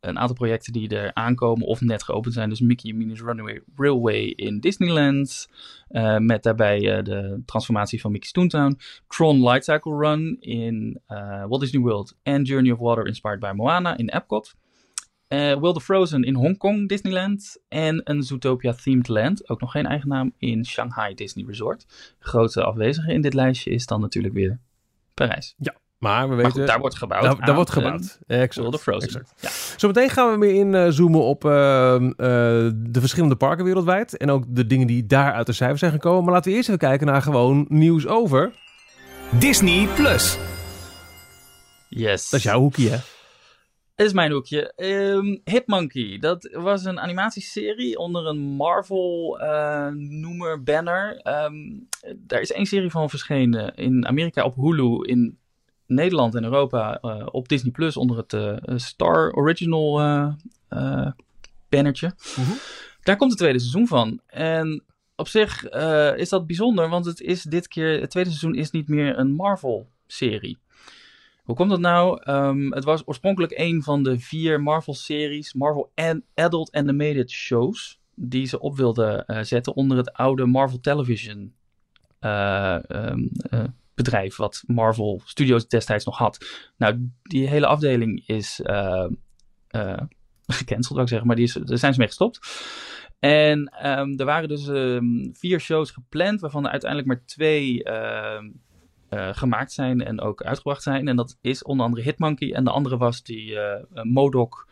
een aantal projecten die er aankomen of net geopend zijn. Dus Mickey en Minnie's Runaway Railway in Disneyland. eh, met daarbij eh, de transformatie van Mickey's Toontown. Tron Light Cycle Run in eh, Walt Disney World. En Journey of Water inspired by Moana in Epcot. World of Frozen in Hongkong Disneyland. En een Zootopia Themed Land, ook nog geen eigen naam, in Shanghai Disney Resort. Grote afwezige in dit lijstje is dan natuurlijk weer Parijs. Maar we Maar weten... goed, daar wordt gebouwd. daar, wordt gebouwd. Exact. World of Frozen. exact. Ja. Zometeen gaan we meer inzoomen op eh, eh, de verschillende parken wereldwijd. En ook de dingen die daar uit de cijfers zijn gekomen. Maar laten we eerst even kijken naar gewoon nieuws over. Disney Plus. Yes. Dat is jouw hoekje, hè? Is mijn hoekje. Ehm Hitmonkey. Dat was een animatieserie onder een Marvel eh, noemer banner. Ehm, daar is één serie van verschenen in Amerika op Hulu, in Nederland en Europa eh, op Disney Plus onder het eh, Star Original eh, bannertje. Mhm. Daar komt het tweede seizoen van. En op zich is dat bijzonder, want het is dit keer, het tweede seizoen is niet meer een Marvel-serie. Hoe komt dat nou? Ehm, het was oorspronkelijk een van de vier Marvel-series, Marvel an- Adult Animated Shows, die ze op wilden zetten onder het oude Marvel Television eh, bedrijf, wat Marvel Studios destijds nog had. Nou, die hele afdeling is eh, gecanceld, zou ik zeggen, maar die is, daar zijn ze mee gestopt. En ehm, er waren dus ehm, vier shows gepland, waarvan er uiteindelijk maar twee ehm, eh, gemaakt zijn en ook uitgebracht zijn. En dat is onder andere Hitmonkey en de andere was die Modok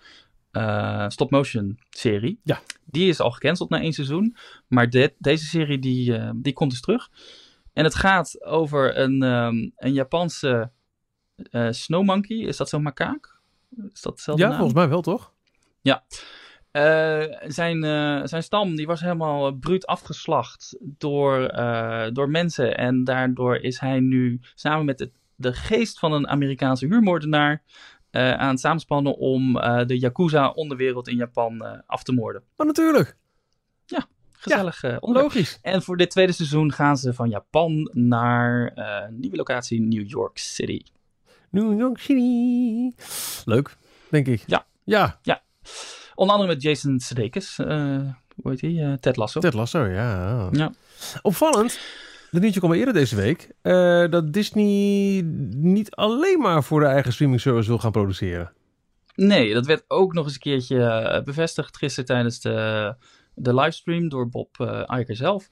eh, stop-motion serie. Ja. Die is al gecanceld na één seizoen, maar dit- deze serie die, die komt dus terug. En het gaat over een, ehm, een Japanse eh snow monkey. Is dat zo'n makaak? Is dat hetzelfde Ja, naam? volgens mij wel, toch? Eh, zijn, eh, zijn stam die was helemaal bruut afgeslacht door, door mensen. En daardoor is hij nu samen met het, de geest van een Amerikaanse huurmoordenaar aan het samenspannen om de Yakuza-onderwereld in Japan af te moorden. Maar natuurlijk. Gezellig eh. Logisch. En voor dit tweede seizoen gaan ze van Japan naar eh, een nieuwe locatie New York City. New York City. Leuk, denk ik. Ja. Ja, Onder andere met Jason Sudeikis. eh hoe heet hij? Eh, Ted Lasso. Ted Lasso, ja. Ja. Opvallend, dat nieuwtje kwam al eerder deze week, eh, dat Disney niet alleen maar voor de eigen streaming service wil gaan produceren. Nee, dat werd ook nog eens een keertje eh, bevestigd gisteren tijdens de, de livestream door Bob eh Iger zelf.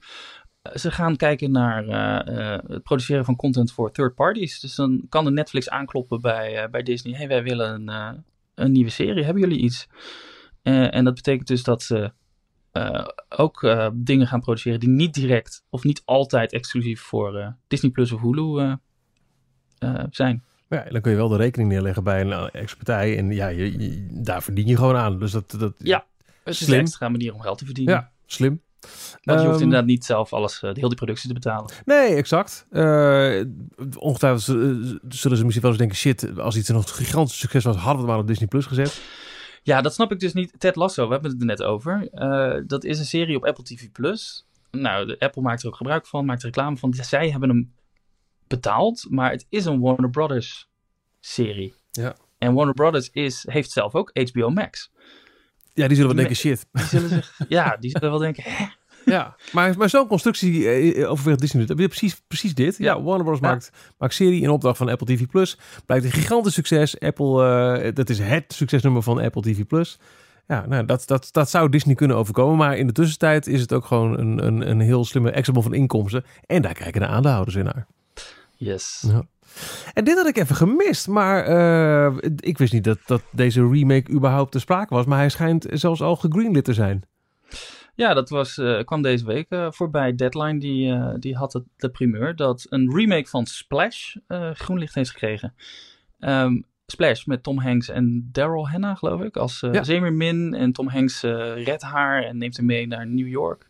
Eh, ze gaan kijken naar eh, het produceren van content voor third parties. Dus dan kan de Netflix aankloppen bij, bij Disney. hey, wij willen een, een nieuwe serie. Hebben jullie iets? En dat betekent dus dat ze ook dingen gaan produceren die niet direct of niet altijd exclusief voor Disney Plus of Hulu zijn. Ja, dan kun je wel de rekening neerleggen bij een ex-partij en ja, je, je- daar verdien je gewoon aan. Dus dat, dat Ja. Het is een extra manier om geld te verdienen. ja, slim. Want je hoeft Ehm, inderdaad niet zelf alles, eh, heel die productie te betalen. Nee, exact. Eh, ongetwijfeld zullen zullen ze misschien wel eens denken, shit, als iets nog een gigantisch succes was, hadden we het maar op Disney Plus gezet. Ja, dat snap ik dus niet. Ted Lasso, we hebben het er net over. Eh, dat is een serie op Apple TV+. Plus. Nou, de Apple maakt er ook gebruik van, maakt reclame van. Zij hebben hem betaald, maar het is een Warner Brothers serie. Ja. En Warner Brothers is, heeft zelf ook HBO Max. Ja, die zullen wel denken, shit. Die zullen zich, ja, die zullen wel denken, hè? Ja, maar, maar zo'n constructie eh, overweegt Disney. nu. Precies, precies dit. Ja, Ja. Warner Bros. Ja. Maakt, maakt serie in opdracht van Apple TV+. Plus. Blijkt een gigantisch succes. Apple, eh, dat is het succesnummer van Apple TV+. Plus. Ja, nou, dat, dat, dat zou Disney kunnen overkomen. Maar in de tussentijd is het ook gewoon een, een, een heel slimme extra van inkomsten. En daar kijken de aandeelhouders in naar. Yes. Ja. En dit had ik even gemist. Maar eh, ik wist niet dat, dat deze remake überhaupt te sprake was. Maar hij schijnt zelfs al gegreenlit te zijn. Ja, dat was, eh, kwam deze week eh, voorbij. Deadline die, die had het, de primeur dat een remake van Splash groen licht heeft gekregen. Ehm, Splash met Tom Hanks en Daryl Hannah, geloof ik. Als uh, Ja. En Tom Hanks redt haar en neemt hem mee naar New York.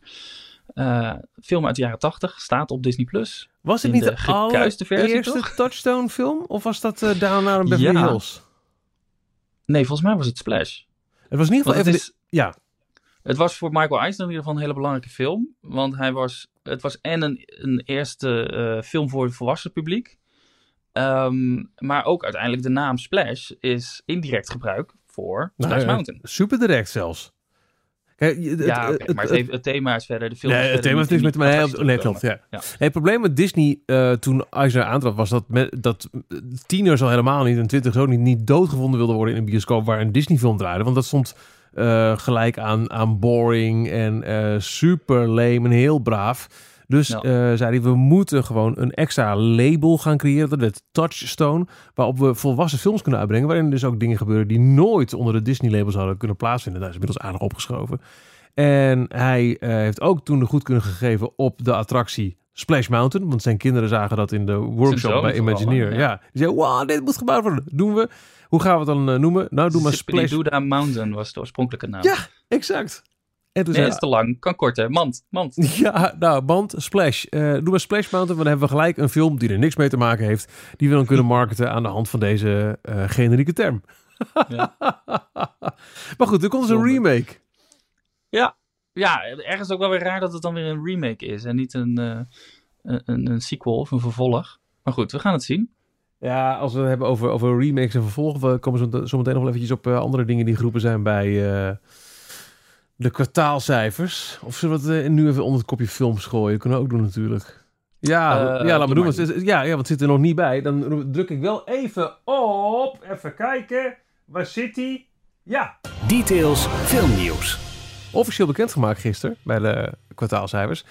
Film uit de jaren 80, staat op Disney+. Plus. Was het niet de de allereerste? Touchstone film? Of was dat eh Down naar Beverly Ja. Hills? Nee, volgens mij was het Splash. Het was in ieder geval het, even... is, Ja, het was voor Michael Eisner in ieder geval een hele belangrijke film. Want hij was, het was en een, een eerste eh, film voor het volwassen publiek. Ehm, maar ook uiteindelijk de naam Splash is indirect gebruik voor Nou, Splash Mountain. super direct zelfs. Kijk, je- het, ja, het- maar het, thema is verder, de film Nee, is het thema heeft niks met mij. Nee, klopt. Ja. Ja. Nee, het probleem met Disney eh, toen Eisner aantrad was dat, met, dat tieners al helemaal niet en twintig zo niet, niet doodgevonden wilden worden in een bioscoop waar een Disney film draaide. Want dat stond eh, gelijk aan, aan boring en eh, super lame en heel braaf. Dus Ja. eh, zei hij, we moeten gewoon een extra label gaan creëren. Dat werd Touchstone, waarop we volwassen films kunnen uitbrengen. Waarin dus ook dingen gebeuren die nooit onder de Disney label zouden kunnen plaatsvinden. Daar is inmiddels aardig opgeschoven. En hij eh, heeft ook toen de goedkeuring gegeven op de attractie Splash Mountain. Want zijn kinderen zagen dat in de workshop bij Imagineer. Ja. Ja. Die zei, wow, dit moet gebouwd worden. Doen we. Hoe gaan we het dan eh, noemen? Nou, doe maar Splash. Mountain was de oorspronkelijke naam. Ja, exact. En toen Nee, zei is te lang. Kan korter. Mand, mand. ja, nou, band, Splash. Eh, doe maar Splash Mountain, want dan hebben we gelijk een film die er niks mee te maken heeft. Die we dan kunnen marketen aan de hand van deze eh, generieke term. Ja. maar goed, er komt dus een remake. Ja. ja, ergens ook wel weer raar dat het dan weer een remake is. En niet een, eh, een, een, een sequel of een vervolg. Maar goed, we gaan het zien. Ja, als we het hebben over, over remakes en vervolgen, we komen zo, zo meteen nog wel eventjes op andere dingen die geroepen zijn bij de kwartaalcijfers. Of zullen we het eh, nu even onder het kopje films gooien? Kunnen we ook doen natuurlijk. Ja, Eh, ja laat me doe doen. Want, ja, ja, want het zit er nog niet bij. Dan druk ik wel even op. Even kijken. Waar zit hij? Ja. Details filmnieuws. Officieel bekendgemaakt gisteren bij de kwartaalcijfers.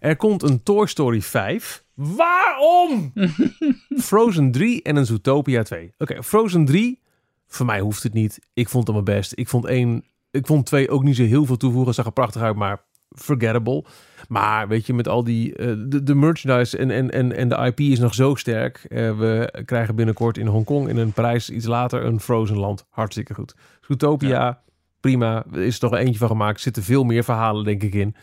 Er komt een Toy Story 5. Waarom? Frozen 3 en een Zootopia 2. Oké, Frozen 3. Voor mij hoeft het niet. Ik vond het mijn best. Ik vond 1. Ik vond 2 ook niet zo heel veel toevoegen. Zag er prachtig uit, maar forgettable. Maar weet je, met al die. eh, de, de merchandise en, en, en, en de IP is nog zo sterk. Eh, we krijgen binnenkort in Hongkong in een prijs iets later een Frozen land. Hartstikke goed. Zootopia, prima. Er is er toch eentje van gemaakt. Er zitten veel meer verhalen, denk ik, in.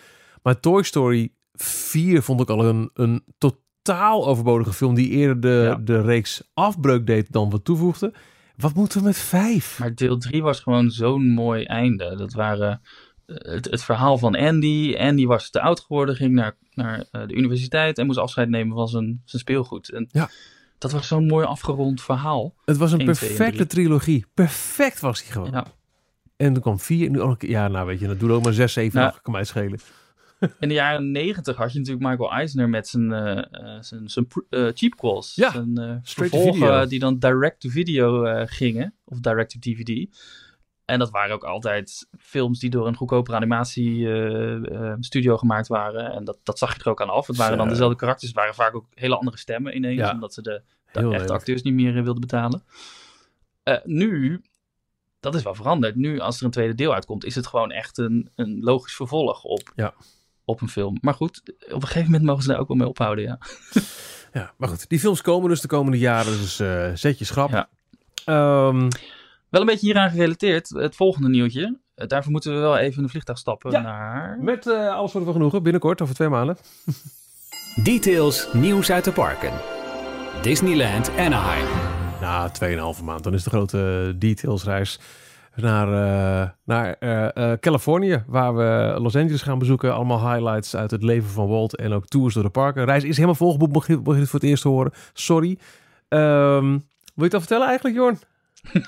Maar Toy Story 4 vond ik al een, een totaal overbodige film. Die eerder de, Ja. de reeks afbreuk deed dan wat toevoegde. Wat moeten we met 5? Maar deel 3 was gewoon zo'n mooi einde. Dat waren eh, het, het verhaal van Andy. Andy was te oud geworden, ging naar, naar eh, de universiteit en moest afscheid nemen van zijn, zijn speelgoed. En Ja. Dat was zo'n mooi afgerond verhaal. Het was een 1, 2 en perfecte 3. trilogie. Perfect was die gewoon. Ja. En toen kwam 4. Nu ook. Ja, nou weet je, dat doe ook maar 6, 7, Nou, 8. Kan mij schelen. In de jaren 90 had je natuurlijk Michael Eisner met zijn, eh, zijn, zijn eh, cheapquels. Ja, zijn to vervolgen video. die dan direct-to-video eh, gingen. Of direct-to-DVD. En dat waren ook altijd films die door een goedkopere animatiestudio gemaakt waren. En dat, dat zag je er ook aan af. Het waren dan dezelfde karakters. Het waren vaak ook hele andere stemmen ineens. Ja. Omdat ze de, de echte acteurs niet meer wilden betalen. Nu, dat is wel veranderd. Nu, als er een tweede deel uitkomt, is het gewoon echt een, een logisch vervolg op, Ja. Op een film. Maar goed, op een gegeven moment mogen ze daar ook wel mee ophouden, ja. Ja, maar goed. Die films komen dus de komende jaren. Dus eh zet je schrap. Ja. Ehm, Wel een beetje hieraan gerelateerd, het volgende nieuwtje. Eh, daarvoor moeten we wel even in een vliegtuig stappen Ja. naar... met eh, alles voor de genoegen. Binnenkort, over twee maanden. Details nieuws uit de parken. Disneyland Anaheim. Na 2,5 maand. Dan is de grote detailsreis naar, eh, naar eh, eh, Californië. Waar we Los Angeles gaan bezoeken. Allemaal highlights uit het leven van Walt. En ook tours door de parken. Reis is helemaal volgeboekt. Mocht je, het voor het eerst horen. Sorry. Ehm, wil je het al vertellen eigenlijk, Jorn?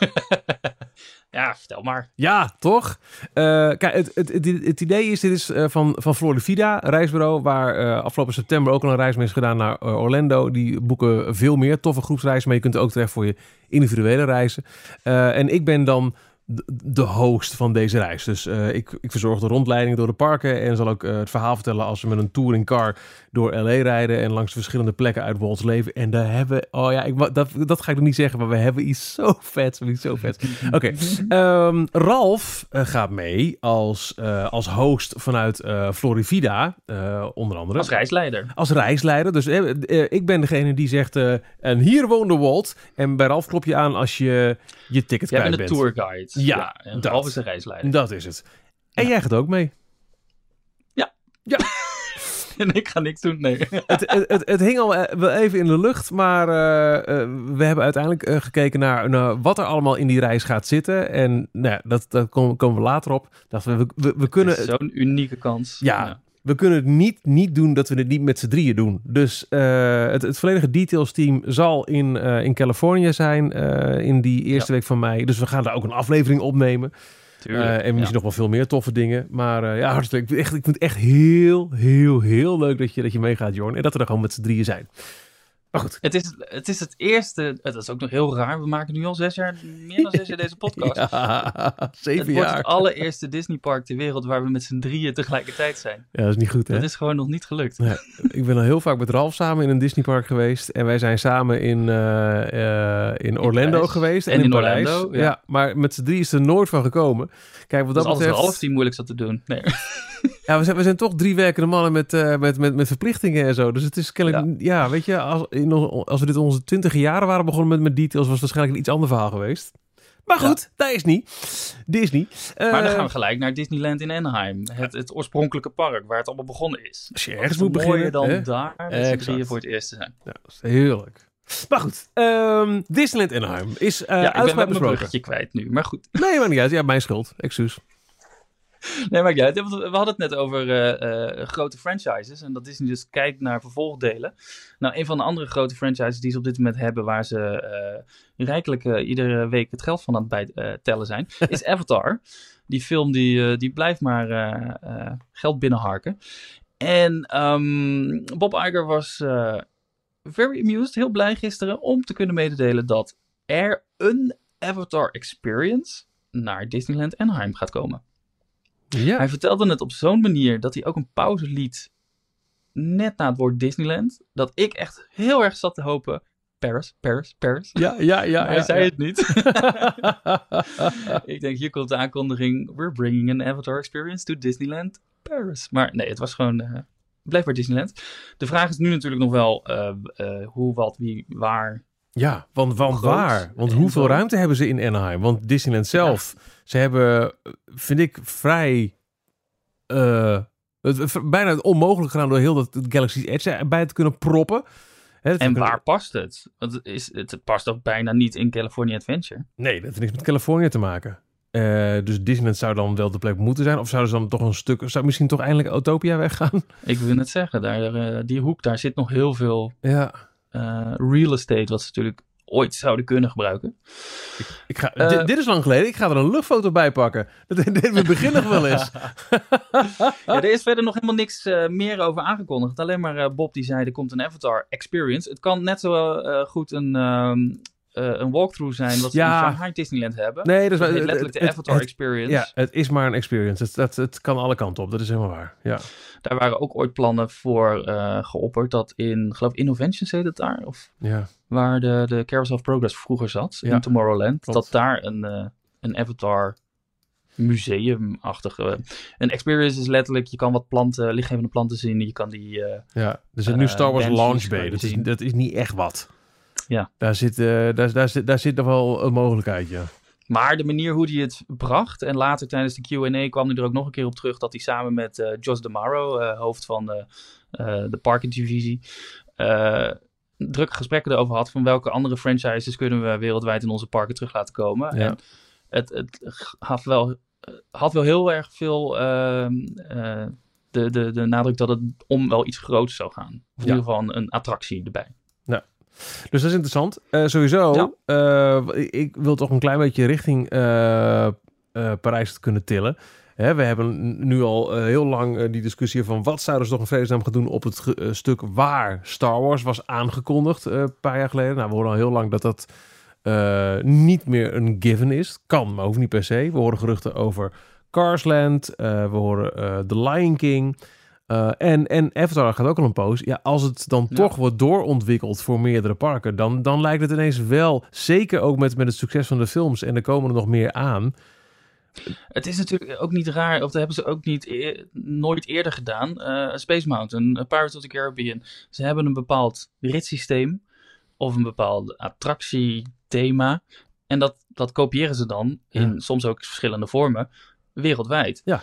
Ja, vertel maar. Ja, toch? Kijk, het, het, het, het idee is, dit is van, van Florida, reisbureau, waar afgelopen september ook al een reis mee is gedaan naar Orlando. Die boeken veel meer toffe groepsreizen, maar je kunt ook terecht voor je individuele reizen. En ik ben dan de, de host van deze reis. Dus eh, ik, ik verzorg de rondleiding door de parken en zal ook eh, het verhaal vertellen als we met een touringcar door LA rijden en langs verschillende plekken uit Walt's leven. En daar hebben we, oh ja, ik, dat, dat ga ik nog niet zeggen, maar we hebben iets zo vets, iets zo vet. Oké, ehm, Ralf eh, gaat mee als, eh, als host vanuit eh, Florivida, eh, onder andere. Als reisleider. Als reisleider. Dus ik ben degene die zegt, eh, en hier woonde Walt. En bij Ralf klop je aan als je je ticket Jij kwijt bent de bent. tourguide. Ja, en dat. Ralf is de reisleider. Dat is het. En jij gaat ook mee. en ik ga niks doen, nee. het, het, het, het hing al eh, wel even in de lucht, maar eh, eh, we hebben uiteindelijk gekeken naar, naar wat er allemaal in die reis gaat zitten. En nou ja, dat, dat komen, komen we later op. Dachten we, we, we, kunnen Zo'n unieke kans. Ja. We kunnen het niet, niet doen dat we het niet met z'n drieën doen. Dus eh, het, het volledige details team zal in, eh, in Californië zijn eh, in die eerste week van mei. Dus we gaan daar ook een aflevering opnemen. Tuurlijk. En misschien ja. nog wel veel meer toffe dingen. Maar ja, hartstikke. Ik, vind echt, ik vind het echt heel, heel, heel leuk dat je, dat je meegaat, Jorn. En dat we er gewoon met z'n drieën zijn. Maar goed. Het is, het is het eerste, dat is ook nog heel raar, we maken nu al zes jaar, meer dan zes jaar deze podcast. Ja, het zeven wordt jaar. het allereerste Disneypark ter wereld waar we met z'n drieën tegelijkertijd zijn. Ja, dat is niet goed, hè? Dat is gewoon nog niet gelukt. Nee, ik ben al heel vaak met Ralf samen in een Disneypark geweest. En wij zijn samen in, eh, eh, in Orlando geweest. En, En in, in Parijs. Orlando, ja. ja. maar met z'n drie is er nooit van gekomen. Kijk, wat Dat dat, betreft... Ralf die moeilijk zat te doen. Nee. Ja, we zijn, we zijn toch drie werkende mannen met, eh, met, met, met verplichtingen en zo. Dus het is kennelijk... Ja, weet je, als, in, als we dit onze twintige jaren waren begonnen met, met details... was het waarschijnlijk een iets ander verhaal geweest. Maar goed, dat is niet. Disney. Maar dan Eh, gaan we gelijk naar Disneyland in Anaheim. Het, het oorspronkelijke park waar het allemaal begonnen is. Als je ergens er moet beginnen, dan hè? daar Exact. drieën voor het eerst te zijn. Ja, dat is heerlijk. Maar goed, ehm, Disneyland Anaheim is eh ja, ik ben mijn bruggetje kwijt nu. Maar goed. Nee, maar niet uit. Ja, mijn schuld. Excuus. Nee, maakt niet uit. Want We hadden het net over eh, eh, grote franchises. En dat Disney dus kijkt naar vervolgdelen. Nou, een van de andere grote franchises die ze op dit moment hebben... waar ze eh, rijkelijk iedere week het geld van aan het bij, eh, tellen zijn... is Avatar. Die film die, die blijft maar geld binnenharken. En ehm, Bob Iger was very amused, heel blij gisteren... om te kunnen mededelen dat er een Avatar Experience... naar Disneyland Anaheim gaat komen. Ja. Hij vertelde het op zo'n manier dat hij ook een pauze liet net na het woord Disneyland. Dat ik echt heel erg zat te hopen. Paris, Paris, Paris. Ja, ja, ja. Maar hij ja, zei ja. het niet. ik denk, hier komt de aankondiging. We're bringing an Avatar experience to Disneyland Paris. Maar nee, het was gewoon... eh blijf bij Disneyland. De vraag is nu natuurlijk nog wel eh, eh, hoe, wat, wie, waar. Ja, want, waar? Want hoeveel zo. ruimte hebben ze in Anaheim? Want Disneyland zelf, ze hebben, vind ik, vrij... eh, het, het- bijna onmogelijk gedaan door heel dat Galaxy's Edge erbij te kunnen proppen. En ik- waar past het? Want het, is, het past ook bijna niet in California Adventure. Nee, dat heeft niks met Californië te maken. Eh, dus Disneyland zou dan wel de plek moeten zijn. Of zouden ze dan toch een stuk... Zou misschien toch eindelijk Autopia weggaan? Ik wil net zeggen, daar, eh, die hoek, daar zit nog heel veel Ja. real estate, wat ze natuurlijk ooit zouden kunnen gebruiken. Ik ga, Eh, dit, dit is lang geleden. Ik ga er een luchtfoto bij pakken. Dat deden we begin nog wel eens. Ja, er is verder nog helemaal niks eh, meer over aangekondigd. Alleen maar eh, Bob die zei, er komt een Avatar Experience. Het kan net zo goed een, ehm, eh, een walkthrough zijn wat Ja. in Shanghai Disneyland hebben. Nee, dat is Het wel- heet letterlijk de het- Avatar het- Experience. Ja, het is maar een experience. Het, dat, het kan alle kanten op. Dat is helemaal waar. Ja. Daar waren ook ooit plannen voor eh, geopperd. Dat in, geloof ik, Innoventions heet het daar. Of ja. waar de, de Carousel of Progress vroeger zat, Ja, in Tomorrowland, klopt. dat daar een, eh, een Avatar museumachtige... Een experience is letterlijk, je kan wat planten, lichtgevende planten zien, je kan die... eh, ja. Er zit nu Eh, Star Wars Launch Bay. Dat is, dat is niet echt wat. Ja. Daar zit, eh, daar, daar, zit, daar zit nog wel een mogelijkheid, ja. Maar de manier hoe hij het bracht, en later tijdens de Q&A kwam hij er ook nog een keer op terug, dat hij samen met eh Jos DeMaro, eh, hoofd van de, eh de drukke gesprekken erover had van welke andere franchises kunnen we wereldwijd in onze parken terug laten komen. Ja. En het, het had, wel, had wel heel erg veel ehm, eh, de, de, de nadruk dat het om wel iets groots zou gaan. In Ja. ieder geval een, een attractie erbij. Dus dat is interessant. Eh, sowieso, Ja. eh, ik- wil toch een klein beetje richting eh, Parijs kunnen tillen. Hè, we hebben nu al heel lang die discussie van wat zouden ze toch een vredesnaam gaan doen op het stuk waar Star Wars was aangekondigd een paar jaar geleden. Nou, we horen al heel lang dat dat niet meer een given is. Kan, maar hoeft niet per se. We horen geruchten over Carsland. we horen The Lion King. Eh, en, en Avatar gaat ook al een poos. Ja, als het dan Ja. toch wordt doorontwikkeld voor meerdere parken, dan, dan lijkt het ineens wel, zeker ook met, met het succes van de films, en er komen er nog meer aan. Het is natuurlijk ook niet raar, of dat hebben ze ook niet eer- nooit eerder gedaan. Eh, Space Mountain, eh, Pirates of the Caribbean. Ze hebben een bepaald ritssysteem of een bepaald attractiethema. En dat, dat kopiëren ze dan in Ja. soms ook verschillende vormen wereldwijd. Ja.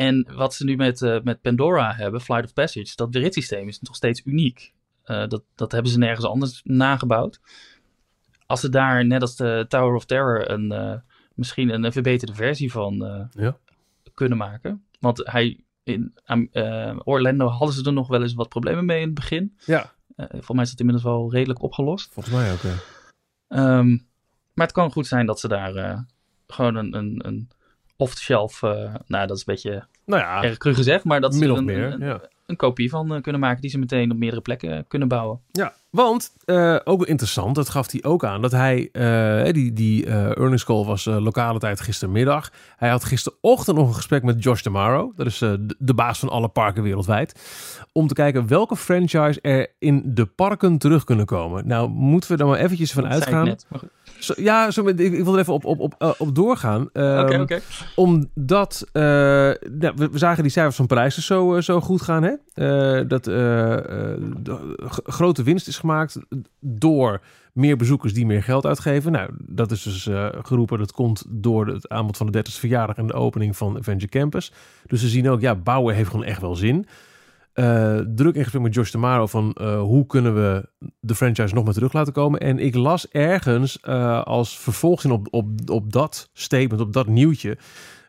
En wat ze nu met, eh, met Pandora hebben, Flight of Passage, dat ritssysteem is nog steeds uniek. Eh, dat, dat hebben ze nergens anders nagebouwd. Als ze daar, net als de Tower of Terror, een, eh, misschien een verbeterde versie van Ja. kunnen maken. Want hij, in Orlando hadden ze er nog wel eens wat problemen mee in het begin. Ja, volgens mij is dat inmiddels wel redelijk opgelost. volgens mij ook. ja. Ehm, maar het kan goed zijn dat ze daar gewoon een, een, een off-the-shelf, eh, nou dat is een beetje Nou ja, erg cru gezegd, maar dat ze een, meer. een, ja. een kopie van eh, kunnen maken die ze meteen op meerdere plekken kunnen bouwen. Ja, want eh, ook wel interessant, dat gaf hij ook aan, dat hij, eh, die, die eh earnings call was lokale tijd gistermiddag. Hij had gisterochtend nog een gesprek met Josh Tomorrow, dat is de, de baas van alle parken wereldwijd, om te kijken welke franchise er in de parken terug kunnen komen. Nou, moeten we dan maar eventjes van Dat uitgaan. net, maar goed. Zo, ja, zo, ik, ik wil er even op, op, op, op doorgaan. Oké, Ehm, oké. omdat nou, we, we zagen die cijfers van dus zo, zo goed gaan. Hè? Dat de grote winst is gemaakt door meer bezoekers die meer geld uitgeven. Nou, dat is dus eh, geroepen. Dat komt door het aanbod van de 30ste verjaardag en de opening van Avenger Campus. Dus ze zien ook, ja, bouwen heeft gewoon echt wel zin. Eh, druk in gesprek met Josh Tamaro van eh, hoe kunnen we de franchise nog maar terug laten komen. En ik las ergens als vervolgzin op, op, op dat statement, op dat nieuwtje,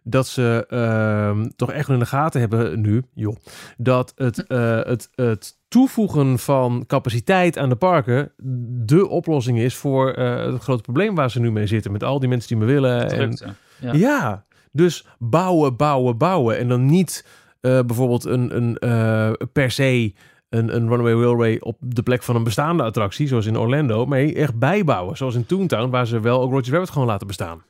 dat ze ehm, toch echt wel in de gaten hebben nu, joh, dat het, eh, het, het toevoegen van capaciteit aan de parken de oplossing is voor eh, het grote probleem waar ze nu mee zitten. Met al die mensen die me willen. En. Ja. ja. dus bouwen, bouwen, bouwen. En dan niet eh, bijvoorbeeld een, een eh, per se een, een runaway railway op de plek van een bestaande attractie, zoals in Orlando. Maar echt bijbouwen, zoals in Toontown, waar ze wel ook Roger Rabbit gewoon laten bestaan.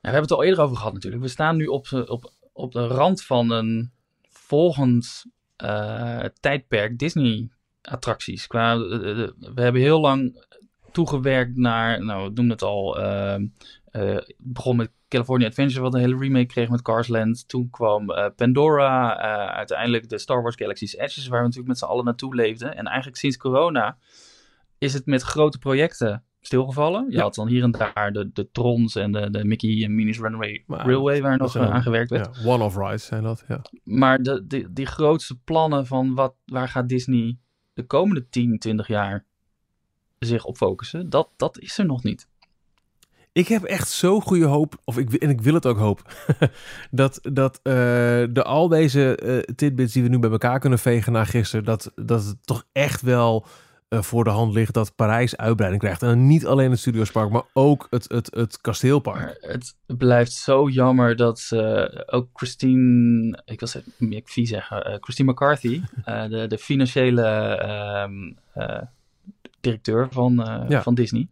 Ja, we hebben het al eerder over gehad natuurlijk. We staan nu op, op, op de rand van een volgend eh, tijdperk Disney-attracties. Qua, eh, eh, we hebben heel lang toegewerkt naar, nou, we noemen het al, ehm, eh, het begon met California Adventure, wat een hele remake kreeg met Cars Land. Toen kwam eh, Pandora, eh, uiteindelijk de Star Wars Galaxy's Edges, waar we natuurlijk met z'n allen naartoe leefden. En eigenlijk sinds corona is het met grote projecten stilgevallen. Je Ja. had dan hier en daar de, de Trons en de, de Mickey en Minnie's Runaway Maar Railway, waar nog aan gewerkt werd. Ja, one-off rides zijn dat, ja. Maar de, de, die grootste plannen van wat, waar gaat Disney de komende 10, 20 jaar zich op focussen, dat, dat is er nog niet. Ik heb echt zo goede hoop, of ik, en ik wil het ook hoop, dat, dat eh, de, al deze eh, tidbits die we nu bij elkaar kunnen vegen na gisteren, dat, dat het toch echt wel voor de hand ligt dat Parijs uitbreiding krijgt. En niet alleen het Studiospark, maar ook het, het, het kasteelpark. Het blijft zo jammer dat eh, ook Christine, ik wil zeggen, McVie zeggen, eh, Christine McCarthy, eh, de, de financiële ehm, eh, directeur van, eh, Ja. van Disney.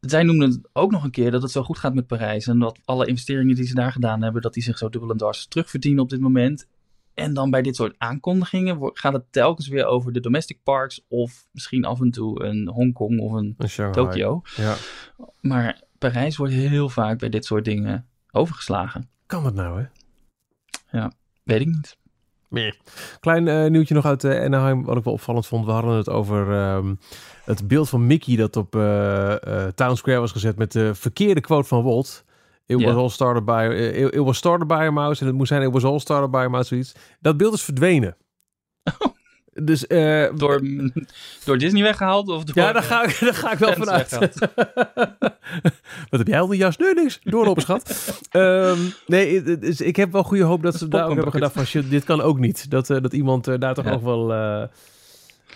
Zij noemde ook nog een keer dat het zo goed gaat met Parijs. En dat alle investeringen die ze daar gedaan hebben, dat die zich zo dubbel en dwars terugverdienen op dit moment. En dan bij dit soort aankondigingen gaat het telkens weer over de domestic parks. Of misschien af en toe een Hongkong of een Een Shanghai. Tokio. Ja. Maar Parijs wordt heel vaak bij dit soort dingen overgeslagen. Kan dat nou, hè? Weet ik niet. Meer. Klein eh, nieuwtje nog uit eh, Anaheim, wat ik wel opvallend vond. We hadden het over ehm, het beeld van Mickey dat op eh, Town Square was gezet met de verkeerde quote van Walt. It was all started by, it, it was started by a mouse en het moest zijn it was all started by a mouse, zoiets. Dat beeld is verdwenen. Dus eh, Door, door Disney weggehaald? Of door, ja, daar ga ik, daar ga ik wel vanuit. Wat heb jij al die jas? Nee, niks. Doorlopen, schat. Ehm, nee, ik heb wel goede hoop dat ze daar ook hebben gedacht van... Shit, dit kan ook niet. Dat, eh, dat iemand eh, daar toch Ja. nog wel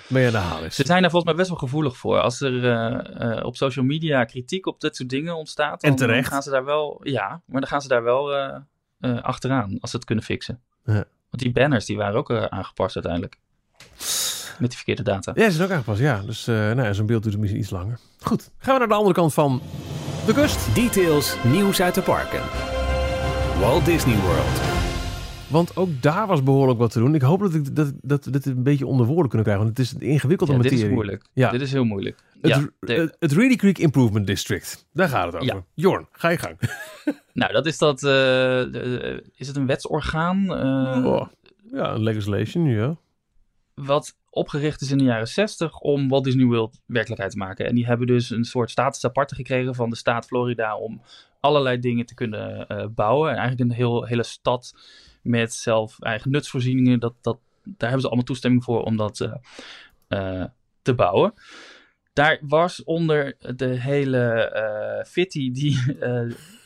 mee aan de haal is. Ze zijn daar volgens mij best wel gevoelig voor. Als er eh, eh, op social media kritiek op dit soort dingen ontstaat, En dan, terecht. dan gaan ze daar wel, ja, maar dan gaan ze daar wel eh, eh, achteraan als ze het kunnen fixen. Ja. Want die banners die waren ook aangepast uiteindelijk. met die verkeerde data. Ja, ze zijn ook aangepast, ja. Dus uh, nou ja, zo'n beeld duurt misschien iets langer. Goed, gaan we naar de andere kant van de kust. Details, nieuws uit de parken. Walt Disney World. Want ook daar was behoorlijk wat te doen. Ik hoop dat ik dat, dat, dat een beetje onder woorden kunnen krijgen. Want het is een ingewikkelde ja, materie. Dit is moeilijk. Ja. Dit is heel moeilijk. Het, ja, het, het Reedy Creek Improvement District. Daar gaat het over. Ja. Jorn, ga je gang. nou, dat is dat. Uh, de, is het een wetsorgaan? Uh, oh, ja, een legislation, ja. Wat opgericht is in de jaren 60 om Walt Disney World werkelijkheid te maken. En die hebben dus een soort status aparte gekregen van de staat Florida om allerlei dingen te kunnen uh, bouwen. En eigenlijk een heel, hele stad met zelf eigen nutsvoorzieningen. Dat, dat, daar hebben ze allemaal toestemming voor om dat uh, uh, te bouwen. Daar was onder de hele uh, fitty die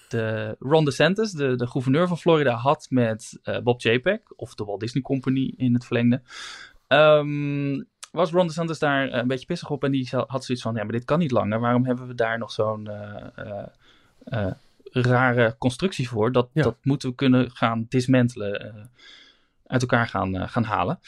de Ron DeSantis, de, de gouverneur van Florida, had met Bob Chapek, of de Walt Disney Company in het verlengde. Um, was Ron DeSantis daar een beetje pissig op en die had zoiets van, ja, maar dit kan niet langer. Waarom hebben we daar nog zo'n rare constructie voor. Dat, ja. dat moeten we kunnen gaan dismantelen, uh, uit elkaar gaan, uh, gaan halen.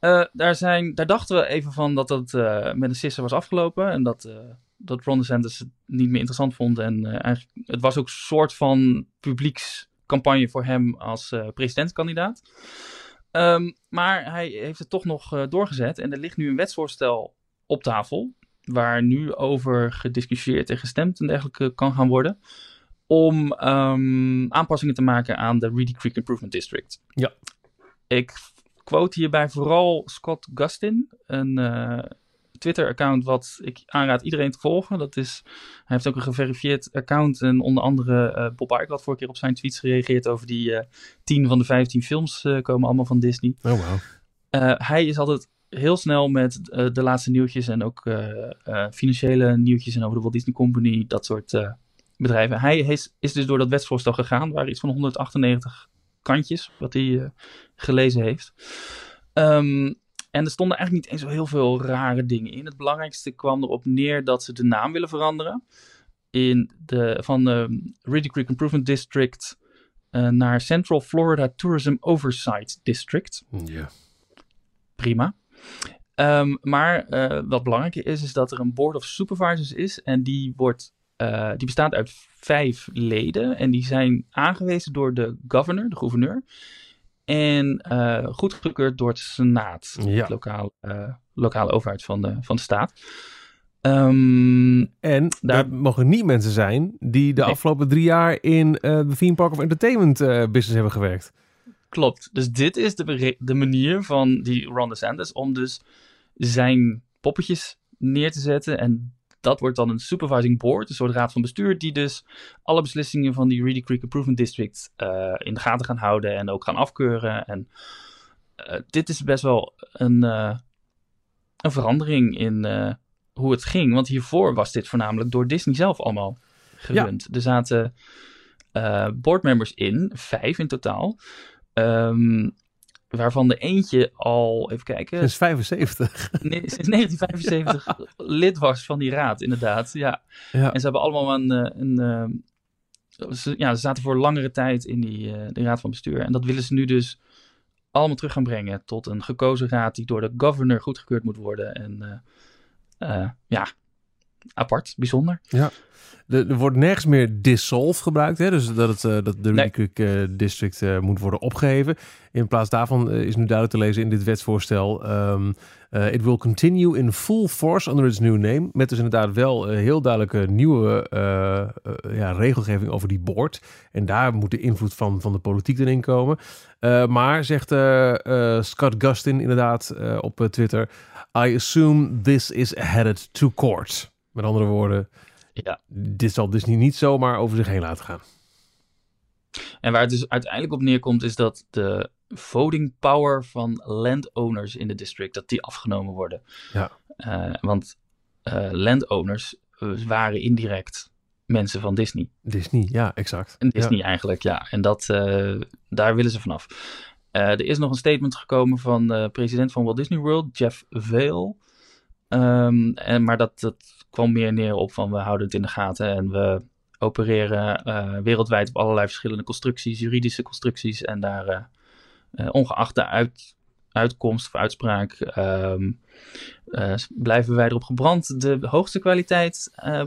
Uh, daar, zijn, daar dachten we even van dat dat met een sisser was afgelopen. En dat, dat Ron DeSantis het niet meer interessant vond. En eigenlijk, het was ook een soort van publiekscampagne voor hem als presidentskandidaat. Um, maar hij heeft het toch nog doorgezet. En er ligt nu een wetsvoorstel op tafel. Waar nu over gediscussieerd en gestemd en dergelijke kan gaan worden om um, aanpassingen te maken aan de Reedy Creek Improvement District. Ja. Ik quote hierbij vooral Scott Gustin, een uh, Twitter-account wat ik aanraad iedereen te volgen. Dat is, hij heeft ook een geverifieerd account en onder andere uh, Bob Iger had vorige keer op zijn tweets gereageerd over die uh, 10 van de 15 films komen allemaal van Disney. Oh wow. hij is altijd heel snel met de laatste nieuwtjes en ook financiële nieuwtjes en over de Walt Disney Company, dat soort bedrijven. Hij is, is, dus door dat wetsvoorstel gegaan, waar iets van 198 kantjes, wat hij uh, gelezen heeft. Um, en er stonden eigenlijk niet eens zo heel veel rare dingen in. Het belangrijkste kwam erop neer dat ze de naam willen veranderen. In de, van de Reedy Creek Improvement District uh, naar Central Florida Tourism Oversight District. Ja. Prima. Um, maar uh, wat belangrijker is, is dat er een Board of Supervisors is. En die wordt uh, die bestaat uit vijf leden en die zijn aangewezen door de governor, de gouverneur. En uh, goedgekeurd door het Senaat, ja. de lokale, uh, lokale overheid van de, van de staat. Um, en daar mogen niet mensen zijn die de nee. afgelopen drie jaar in de Theme Park of Entertainment business hebben gewerkt. Klopt. Dus dit is de, de manier van die Ron DeSantis om dus zijn poppetjes neer te zetten en dat wordt dan een supervising board, een soort raad van bestuur, die dus alle beslissingen van die Reedy Creek Improvement District uh, in de gaten gaan houden en ook gaan afkeuren. En uh, dit is best wel een, uh, een verandering in hoe het ging, want hiervoor was dit voornamelijk door Disney zelf allemaal gerund. Ja. Er zaten boardmembers in, vijf in totaal. Um, waarvan de eentje al, even kijken... Sinds 75. Nee, sinds 1975 lid was van die raad, inderdaad. Ja. ja. En ze hebben allemaal een... een, een ze, ja, ze zaten voor langere tijd in die, uh, de raad van bestuur. En dat willen ze nu dus allemaal terug gaan brengen tot een gekozen raad die door de governor goedgekeurd moet worden. En uh, uh, ja, apart, bijzonder. Ja. Er, er wordt nergens meer dissolve gebruikt. Hè? Dus dat, het, uh, dat de nee. Uh, District uh, moet worden opgeheven. In plaats daarvan is nu duidelijk te lezen in dit wetsvoorstel. Um, it will continue in full force under its new name. Met dus inderdaad wel heel duidelijke nieuwe ja, regelgeving over die board. En daar moet de invloed van, van de politiek erin komen. maar zegt Scott Gustin inderdaad op Twitter. I assume this is headed to court. Met andere woorden, ja. dit zal Disney niet zomaar over zich heen laten gaan. En waar het dus uiteindelijk op neerkomt, is dat de voting power van landowners in de district, dat die afgenomen worden. Ja. Uh, want uh, landowners waren indirect mensen van Disney. Disney, ja, exact. En Disney ja. eigenlijk, ja. En dat, uh, daar willen ze vanaf. er is nog een statement gekomen van de president van Walt Disney World, Jeff Vail. Um, en, maar dat, dat kwam meer neer op van we houden het in de gaten en we opereren uh, wereldwijd op allerlei verschillende constructies, juridische constructies. En daar, uh, ongeacht de uitkomst of uitspraak ehm, eh, blijven wij erop gebrand de hoogste kwaliteit eh,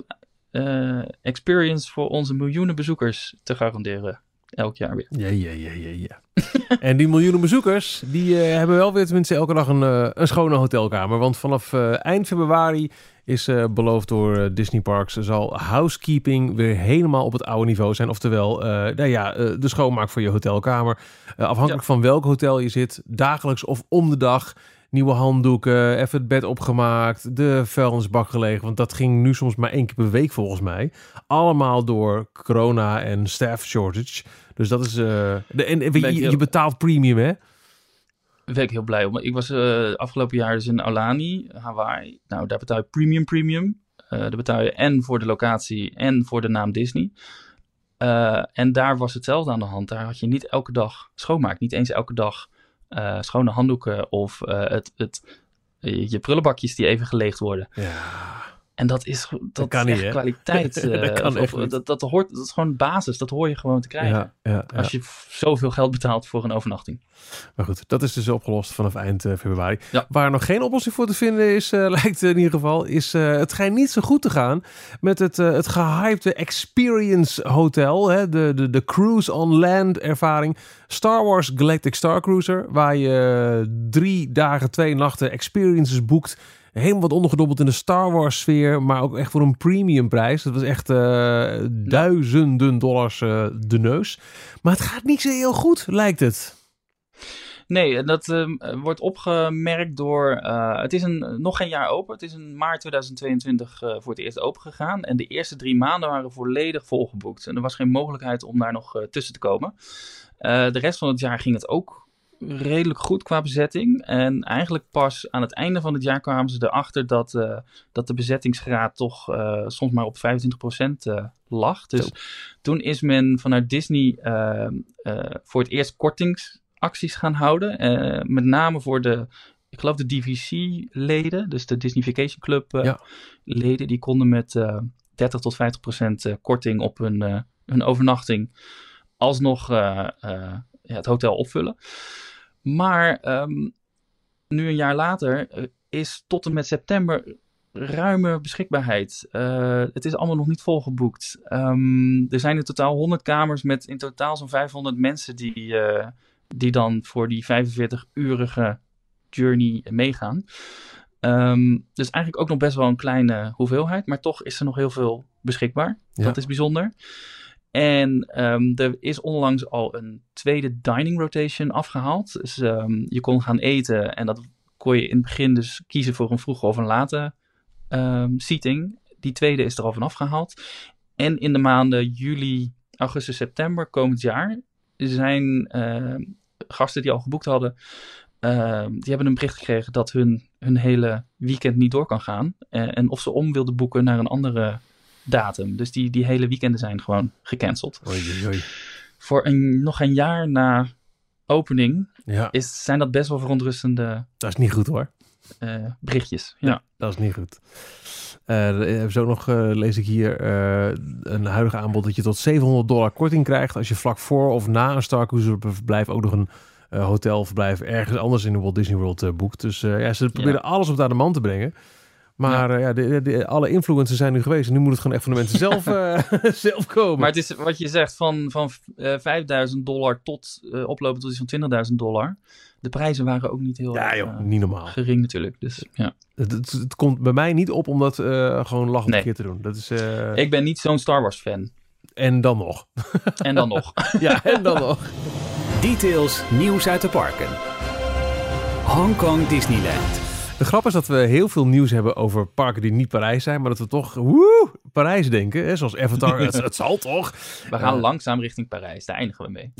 eh, experience voor onze miljoenen bezoekers te garanderen. Elk jaar weer. Ja, ja, ja, ja, ja. en die miljoenen bezoekers, die eh, hebben wel weer tenminste elke dag een, eh, een schone hotelkamer. Want vanaf eh, eind februari is beloofd door Disney Parks, zal housekeeping weer helemaal op het oude niveau zijn. Oftewel, nou ja, de schoonmaak van je hotelkamer. Afhankelijk van welk hotel je zit, dagelijks of om de dag. Nieuwe handdoeken, even het bed opgemaakt, de vuilnisbak gelegen. Want dat ging nu soms maar één keer per week volgens mij. Allemaal door corona en staff shortage. Dus dat is... eh, de, en, je, heel- je betaalt premium, hè? Daar ben ik heel blij om. Ik was eh, afgelopen jaar dus in Aulani, Hawaii. Nou, daar betaal je premium premium. Eh daar betaal je en voor de locatie en voor de naam Disney. En daar was hetzelfde aan de hand. Daar had je niet elke dag schoonmaak. Niet eens elke dag eh, schone handdoeken of eh, het, het, je prullenbakjes die even geleegd worden. Ja. En dat is, go- dat kan niet, kwaliteit. Dat kan of- dat, dat, hoort, dat is gewoon basis. Dat hoor je gewoon te krijgen. Ja, ja, ja. Als je zoveel geld betaalt voor een overnachting. Maar goed, dat is dus opgelost vanaf eind eh, februari. Waar nog geen oplossing voor te vinden is, eh, lijkt in ieder geval, is eh, het schijnt niet zo goed te gaan met het, het gehypte Experience Hotel, hè, de, de, de Cruise on Land ervaring. Star Wars Galactic Star Cruiser, waar je drie dagen, twee nachten experiences boekt. Helemaal wat ondergedobbeld in de Star Wars sfeer, maar ook echt voor een premium prijs. Dat was echt eh, duizenden dollars eh, de neus. Maar het gaat niet zo heel goed, lijkt het. Nee, dat ehm, wordt opgemerkt door. eh, het is een, nog geen jaar open. Het is in maart 2022 eh, voor het eerst open gegaan. En de eerste drie maanden waren volledig volgeboekt. En er was geen mogelijkheid om daar nog tussen te komen. De rest van het jaar ging het ook redelijk goed qua bezetting. En eigenlijk pas aan het einde van het jaar kwamen ze erachter dat, eh, dat de bezettingsgraad toch eh, soms maar op 25% eh lag. Dus Zo. toen is men vanuit Disney voor het eerst kortingsacties gaan houden. Met name voor de, ik geloof de DVC-leden, dus de Disney Vacation Club eh, Ja. leden, die konden met eh 30 tot 50 procent eh, korting op hun, hun overnachting alsnog ja, het hotel opvullen. Maar ehm, nu een jaar later eh, is tot en met september ruime beschikbaarheid. Eh, het is allemaal nog niet volgeboekt. Ehm, er zijn in totaal 100 kamers met in totaal zo'n 500 mensen die, eh, die dan voor die 45-urige journey meegaan. Ehm, dus eigenlijk ook nog best wel een kleine hoeveelheid, maar toch is er nog heel veel beschikbaar. Ja. Dat is bijzonder. En ehm, er is onlangs al een tweede dining rotation afgehaald. Dus ehm, je kon gaan eten en dat kon je in het begin dus kiezen voor een vroege of een late ehm, seating. Die tweede is er al van afgehaald. En in de maanden juli, augustus, september komend jaar zijn gasten die al geboekt hadden, die hebben een bericht gekregen dat hun, hun hele weekend niet door kan gaan. Eh, en of ze om wilden boeken naar een andere datum. Dus die, die hele weekenden zijn gewoon gecanceld. Oei, oei. Voor een, nog een jaar na opening Ja, is, zijn dat best wel verontrustende dat is niet goed hoor. eh, berichtjes. Ja. Dat is niet goed. Eh, ook nog, eh, lees ik hier, een huidige aanbod dat je tot 700 dollar korting krijgt als je vlak voor of na een Star Cruiser verblijf ook nog een hotelverblijf ergens anders in de Walt Disney World boekt. Dus ja, ze proberen alles op de man te brengen. Maar eh, ja, de, de- alle influencers zijn nu geweest en nu moet het gewoon echt van de mensen zelf, eh, zelf komen. Maar het is wat je zegt, van, van eh 5000 dollar tot eh, oplopen tot iets van 20.000 dollar. De prijzen waren ook niet heel ja erg, joh, eh, niet normaal. gering natuurlijk. Dus ja. Het, het, het komt bij mij niet op om dat eh, gewoon lachend Nee. keer te doen. Dat is, eh, Ik ben niet zo'n Star Wars fan. En dan nog. En dan nog. ja, en dan nog. Details, nieuws uit de parken. Hongkong Disneyland. De grap is dat we heel veel nieuws hebben over parken die niet Parijs zijn, maar dat we toch woe, Parijs denken. Hè? Zoals Avatar, het, het zal toch? We gaan Eh, langzaam richting Parijs. Daar eindigen we mee.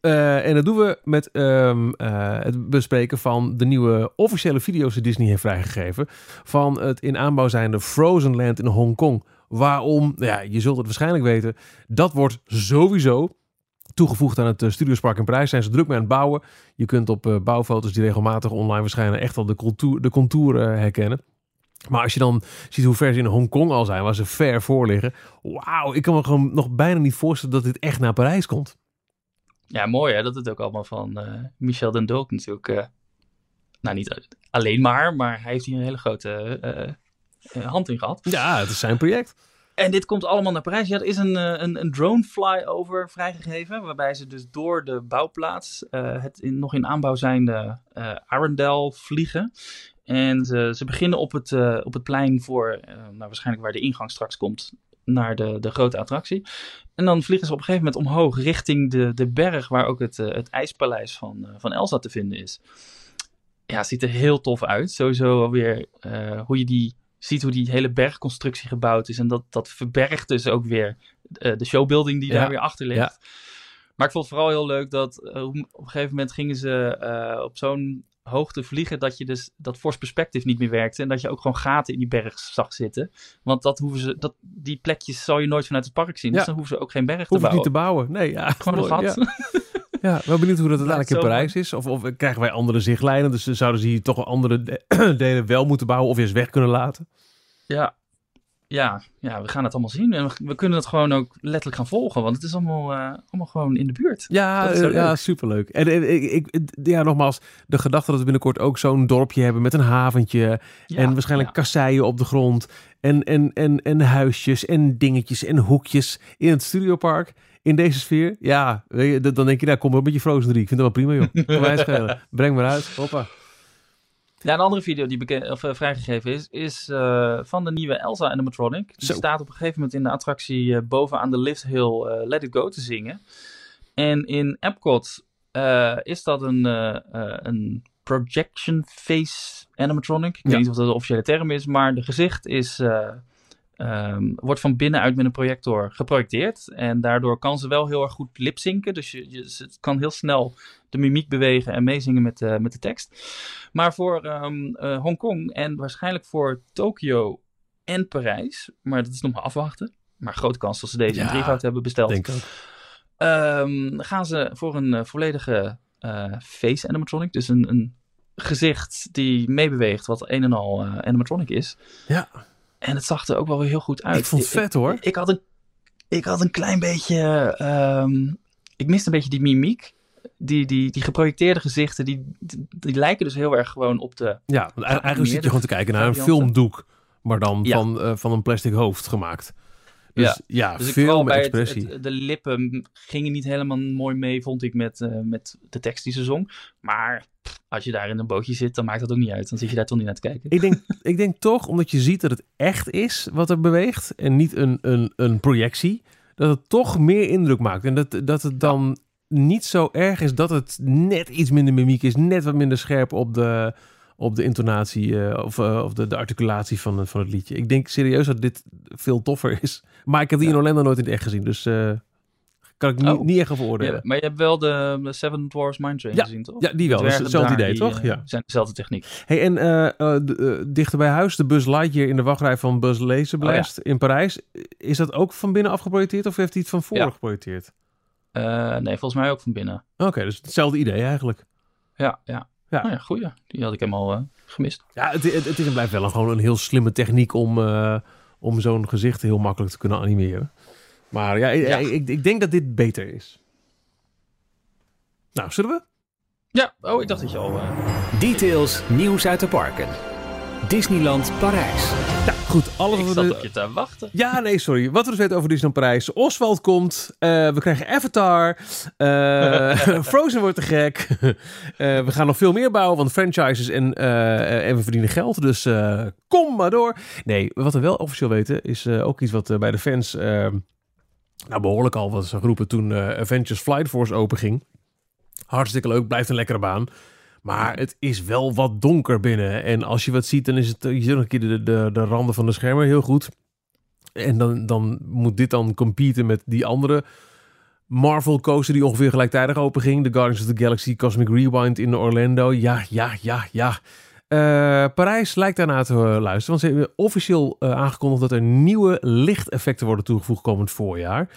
Eh, en dat doen we met ehm, eh, het bespreken van de nieuwe officiële video's die Disney heeft vrijgegeven. Van het in aanbouw zijnde Frozen Land in Hongkong. Waarom? Nou Ja, je zult het waarschijnlijk weten. Dat wordt sowieso toegevoegd aan het eh, Studiospark in Parijs. Zijn ze druk mee aan het bouwen. Je kunt op eh, bouwfoto's die regelmatig online verschijnen echt al de, contour, de contouren herkennen. Maar als je dan ziet hoe ver ze in Hongkong al zijn, waar ze ver voor liggen. Wauw, ik kan me gewoon nog bijna niet voorstellen dat dit echt naar Parijs komt. Ja, mooi hè. Dat het ook allemaal van eh, Michel den Dulk natuurlijk eh, nou niet alleen maar, maar hij heeft hier een hele grote hand in gehad. Ja, het is zijn project. En dit komt allemaal naar Parijs. Ja, er is een, een, een drone flyover vrijgegeven. Waarbij ze dus door de bouwplaats, het in, nog in aanbouw zijnde uh, Arendelle vliegen. En ze, ze beginnen op het, op het plein voor, nou, waarschijnlijk waar de ingang straks komt, naar de, de grote attractie. En dan vliegen ze op een gegeven moment omhoog richting de, de berg waar ook het, het ijspaleis van, van Elsa te vinden is. Ja, het ziet er heel tof uit. Sowieso alweer hoe je die ziet hoe die hele bergconstructie gebouwd is. En dat, dat verbergt dus ook weer de showbuilding die ja. daar weer achter ligt. Ja. Maar ik vond het vooral heel leuk dat op een gegeven moment gingen ze op zo'n hoogte vliegen dat je dus dat force perspective niet meer werkte en dat je ook gewoon gaten in die berg zag zitten. Want dat hoeven ze, dat, die plekjes zal je nooit vanuit het park zien. Dus dan hoeven ze ook geen berg te bouwen. niet te bouwen. Nee, ja, gewoon een gat. Ja. ja, wel benieuwd hoe dat uiteindelijk in Parijs is. Of, of krijgen wij andere zichtlijnen? Dus zouden ze hier toch andere delen wel moeten bouwen of eens weg kunnen laten? Ja, ja, ja, we gaan het allemaal zien. En we, kunnen het gewoon ook letterlijk gaan volgen. Want het is allemaal, uh, allemaal gewoon in de buurt. Ja, ja superleuk. En, en ik, ik, ja, nogmaals, de gedachte dat we binnenkort ook zo'n dorpje hebben met een haventje. Ja, en waarschijnlijk ja. kasseien op de grond. En, en, en, en huisjes en dingetjes en hoekjes in het studiopark. In deze sfeer. Ja, dan denk je, nou kom maar met je Frozen 3. Ik vind het wel prima, joh. Breng maar uit. Hoppa. Ja, een andere video die bekend, of, uh, vrijgegeven is, is uh, van de nieuwe Elsa animatronic. Die Zo. staat op een gegeven moment in de attractie uh, bovenaan de lift hill Let It Go te zingen. En in Epcot is dat een, een projection face animatronic. Ik ja. weet niet of dat de officiële term is, maar de gezicht is Um, wordt van binnenuit met een projector geprojecteerd. En daardoor kan ze wel heel erg goed lipzinken. Dus je, je ze kan heel snel de mimiek bewegen en meezingen met, uh, met de tekst. Maar voor um, uh, Hongkong en waarschijnlijk voor Tokio en Parijs, maar dat is nog maar afwachten. Maar grote kans dat ze deze ja, in drievoud hebben besteld. Denk ook. Um, gaan ze voor een uh, volledige face animatronic. Dus een, een gezicht die meebeweegt, wat een en al animatronic is. Ja. En het zag er ook wel weer heel goed uit. Ik vond het vet hoor. Ik, ik, had, een, ik had een klein beetje. Um, ik miste een beetje die mimiek. Die, die, die geprojecteerde gezichten, die, die, die, lijken dus heel erg gewoon op de. Ja, want eigenlijk zit je gewoon te kijken naar een filmdoek, maar dan ja. van, uh, van een plastic hoofd gemaakt. Dus ja, ja dus veel bij expressie. Het, het, de lippen gingen niet helemaal mooi mee, vond ik, met, uh, met de tekst die ze zong. Maar pff, als je daar in een bootje zit, dan maakt dat ook niet uit. Dan zit je daar toch niet naar te kijken. Ik denk, ik denk toch, omdat je ziet dat het echt is wat er beweegt en niet een, een, een projectie, dat het toch meer indruk maakt. En dat, dat het dan niet zo erg is dat het net iets minder mimiek is, net wat minder scherp op de, op de intonatie uh, of, uh, of de, de articulatie van, van het liedje. Ik denk serieus dat dit veel toffer is. Maar ik heb die ja. in Orlando nooit in het echt gezien, dus uh, kan ik oh. niet echt over oordelen. Ja, maar je hebt wel de, de Seven Dwarfs Mine Train ja, gezien, toch? Ja, die wel. Is hetzelfde idee, die, toch? Ja. zijn dezelfde techniek. Hey, en de, dichter bij huis, de Buzz Lightyear in de wachtrij van Buzz Laserblast oh, in Parijs. Is dat ook van binnen afgeprojecteerd of heeft hij het van voren geprojecteerd? Nee, volgens mij ook van binnen. Oké, okay, dus hetzelfde idee eigenlijk. Ja, ja. Ja, nou ja goeie. Die had ik helemaal uh, gemist. Ja, het, het, het, is en blijft wel een, gewoon een heel slimme techniek om, uh, om zo'n gezicht heel makkelijk te kunnen animeren. Maar ja, ja. Ik, ik, ik, denk dat dit beter is. Nou, zullen we? Ja, oh, ik dacht dat je al... Details, nieuws uit de parken. Disneyland Parijs. Ja, goed. Alles ik wat zat we op je te wachten. Ja, nee, sorry. Wat we dus weten over Disneyland Parijs. Oswald komt. Uh, we krijgen Avatar. Uh, Frozen wordt te gek. uh, we gaan nog veel meer bouwen, want franchises en, en we verdienen geld. Dus kom maar door. Nee, wat we wel officieel weten is ook iets wat bij de fans nou, behoorlijk al was geroepen toen Avengers Flight Force open ging. Hartstikke leuk, blijft een lekkere baan. Maar het is wel wat donker binnen. En als je wat ziet, dan is het. Je ziet nog een keer de, de, de randen van de schermen heel goed. En dan, dan moet dit dan competen met die andere Marvel coaster die ongeveer gelijktijdig open ging. De Guardians of the Galaxy Cosmic Rewind in Orlando. Ja, ja, ja, ja. Uh, Parijs lijkt daarna te uh, luisteren. Want ze hebben officieel uh, aangekondigd dat er nieuwe lichteffecten worden toegevoegd komend voorjaar.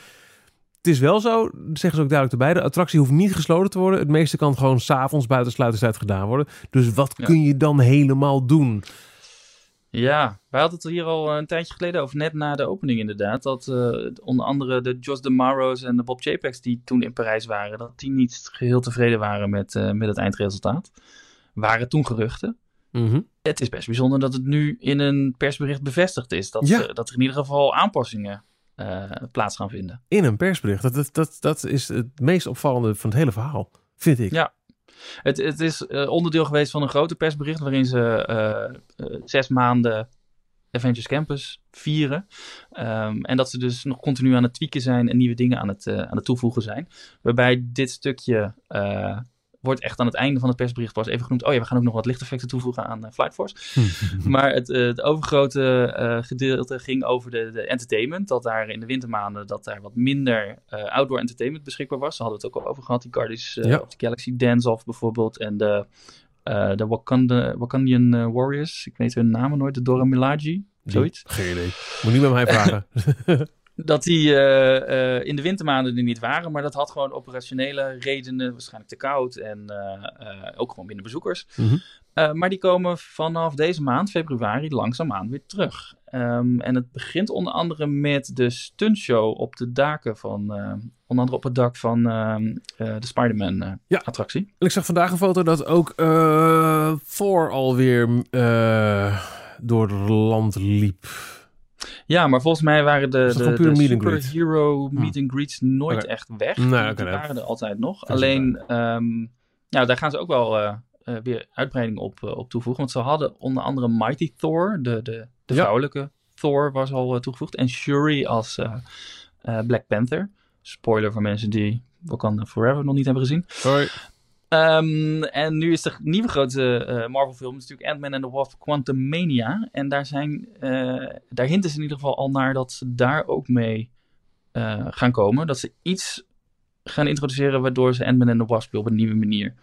Het is wel zo, zeggen ze ook duidelijk erbij, de attractie hoeft niet gesloten te worden. Het meeste kan gewoon s'avonds buiten sluitingstijd gedaan worden. Dus wat ja. kun je dan helemaal doen? Ja, wij hadden het hier al een tijdje geleden over, net na de opening inderdaad. Dat uh, onder andere de Jos de Maros en de Bob J-Pax die toen in Parijs waren, dat die niet geheel tevreden waren met, uh, met het eindresultaat. waren toen geruchten. Mhm. Het is best bijzonder dat het nu in een persbericht bevestigd is. Dat, Ja. dat er in ieder geval aanpassingen eh, plaats gaan vinden. In een persbericht. Dat, dat, dat, dat is het meest opvallende van het hele verhaal, vind ik. Ja. Het, het is eh, onderdeel geweest van een groter persbericht waarin ze eh, zes maanden Avengers Campus vieren. Ehm, en dat ze dus nog continu aan het tweaken zijn en nieuwe dingen aan het, aan het toevoegen zijn. Waarbij dit stukje wordt echt aan het einde van het persbericht pas even genoemd. Oh ja, we gaan ook nog wat lichteffecten toevoegen aan eh, Flight Force. Maar het, eh, het overgrote eh, gedeelte ging over de, de entertainment. Dat daar in de wintermaanden dat daar wat minder outdoor entertainment beschikbaar was. Daar hadden we het ook al over gehad. Die Guardians Ja. of the Galaxy Dance-Off bijvoorbeeld. En de, de Wakanda, Wakandian Warriors. Ik weet hun namen nooit. De Dora Milaje. Zoiets. Geen idee. Moet niet met mij vragen. Dat die eh, eh, in de wintermaanden er niet waren. Maar dat had gewoon operationele redenen. Waarschijnlijk te koud. En eh, ook gewoon minder bezoekers. Mhm. Uh, maar die komen vanaf deze maand, februari, langzaamaan weer terug. Um, en het begint onder andere met de stuntshow op de daken van, uh, onder andere op het dak van uh, de Spider-Man uh, Ja. attractie. En ik zag vandaag een foto dat ook Thor alweer door het land liep. Ja, maar volgens mij waren de, de, de meet superhero meet and greets nooit okay. echt weg. Nee, die, waren er altijd nog. Dat Alleen, um, ja, daar gaan ze ook wel uh, uh, weer uitbreiding op, uh, op toevoegen. Want ze hadden onder andere Mighty Thor, de, de, de Ja. vrouwelijke Thor, was al toegevoegd. En Shuri als Black Panther. Spoiler voor mensen die Wakanda Forever nog niet hebben gezien. Sorry. Um, en nu is de nieuwe grote uh, Marvel film natuurlijk Ant-Man and the Wasp Quantum Mania. En daar, zijn, uh, daar hinten ze in ieder geval al naar dat ze daar ook mee uh, gaan komen. Dat ze iets gaan introduceren waardoor ze Ant-Man and the Wasp op een nieuwe manier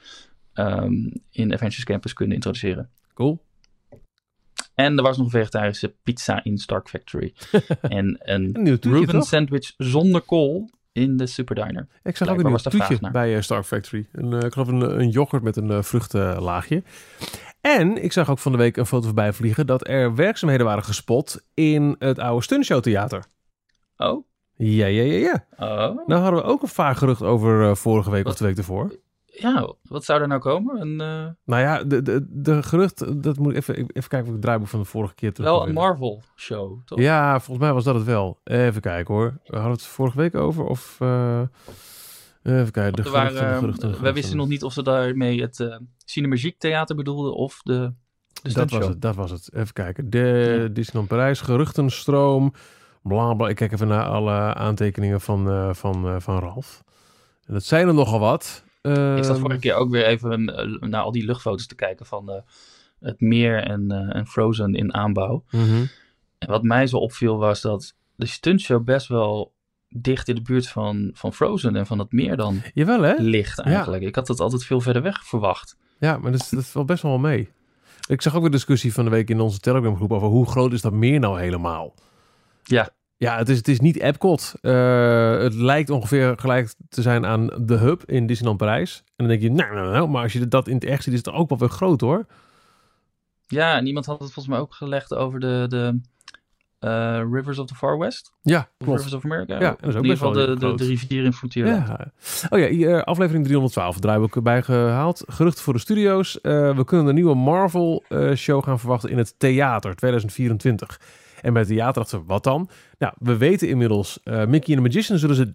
um, in Avengers Campus kunnen introduceren. Cool. En er was nog een vegetarische pizza in Stark Factory. en een, toch? sandwich zonder kool in de Super Diner. Ik zag ook een toetje bij uh, Stark Factory. Een, uh, ik geloof een, een yoghurt met een uh, vruchtenlaagje. En ik zag ook van de week een foto voorbij vliegen dat er werkzaamheden waren gespot in het oude Stuntshow Theater. Oh? Ja, ja, ja, ja. Oh. Nou hadden we ook een vaag gerucht over uh, vorige week Wat? of de week ervoor. Ja, wat zou er nou komen? Een, uh... Nou ja, de, de, de gerucht, dat moet ik even, even kijken of ik het draaiboek van de vorige keer terug Wel een Marvel show, toch? Ja, volgens mij was dat het wel. Even kijken hoor. We hadden het vorige week over of... Uh, even kijken, de waren, geruchten, de geruchten, de We geruchten. wisten nog niet of ze daarmee het uh, Cinemagique Theater bedoelden of de, de dat was het, dat was het. Even kijken. De ja. Disneyland Parijs, geruchtenstroom, bla bla. Ik kijk even naar alle aantekeningen van, uh, van, uh, van Ralf. En dat zijn er nogal wat. Ik zat vorige keer ook weer even uh, naar al die luchtfoto's te kijken van uh, het meer en, uh, en Frozen in aanbouw. Mm -hmm. En wat mij zo opviel was dat de stuntshow best wel dicht in de buurt van, van Frozen en van het meer dan Jawel, hè? ligt eigenlijk. Ja. Ik had het altijd veel verder weg verwacht. Ja, maar dat, is, dat valt best wel mee. Ik zag ook een discussie van de week in onze Telegram groep over hoe groot is dat meer nou helemaal. Ja. Ja, het is, het is niet Epcot. Uh, het lijkt ongeveer gelijk te zijn aan de hub in Disneyland Parijs. En dan denk je, nou, nou, nou, maar als je dat in het echt ziet, is het ook wel weer groot hoor. Ja, en iemand had het volgens mij ook gelegd over de, de uh, Rivers of the Far West. Ja, klopt. Rivers of America. Ja, dat is ook in ieder geval de, de, rivier in Frontierland. Ja. Oh ja, hier, aflevering 312, draaiboek bijgehaald. Geruchten voor de studio's. Uh, we kunnen een nieuwe Marvel-show gaan verwachten in het theater 2024. En bij het theater dachten we, wat dan? Nou, we weten inmiddels, uh, Mickey en de Magician zullen ze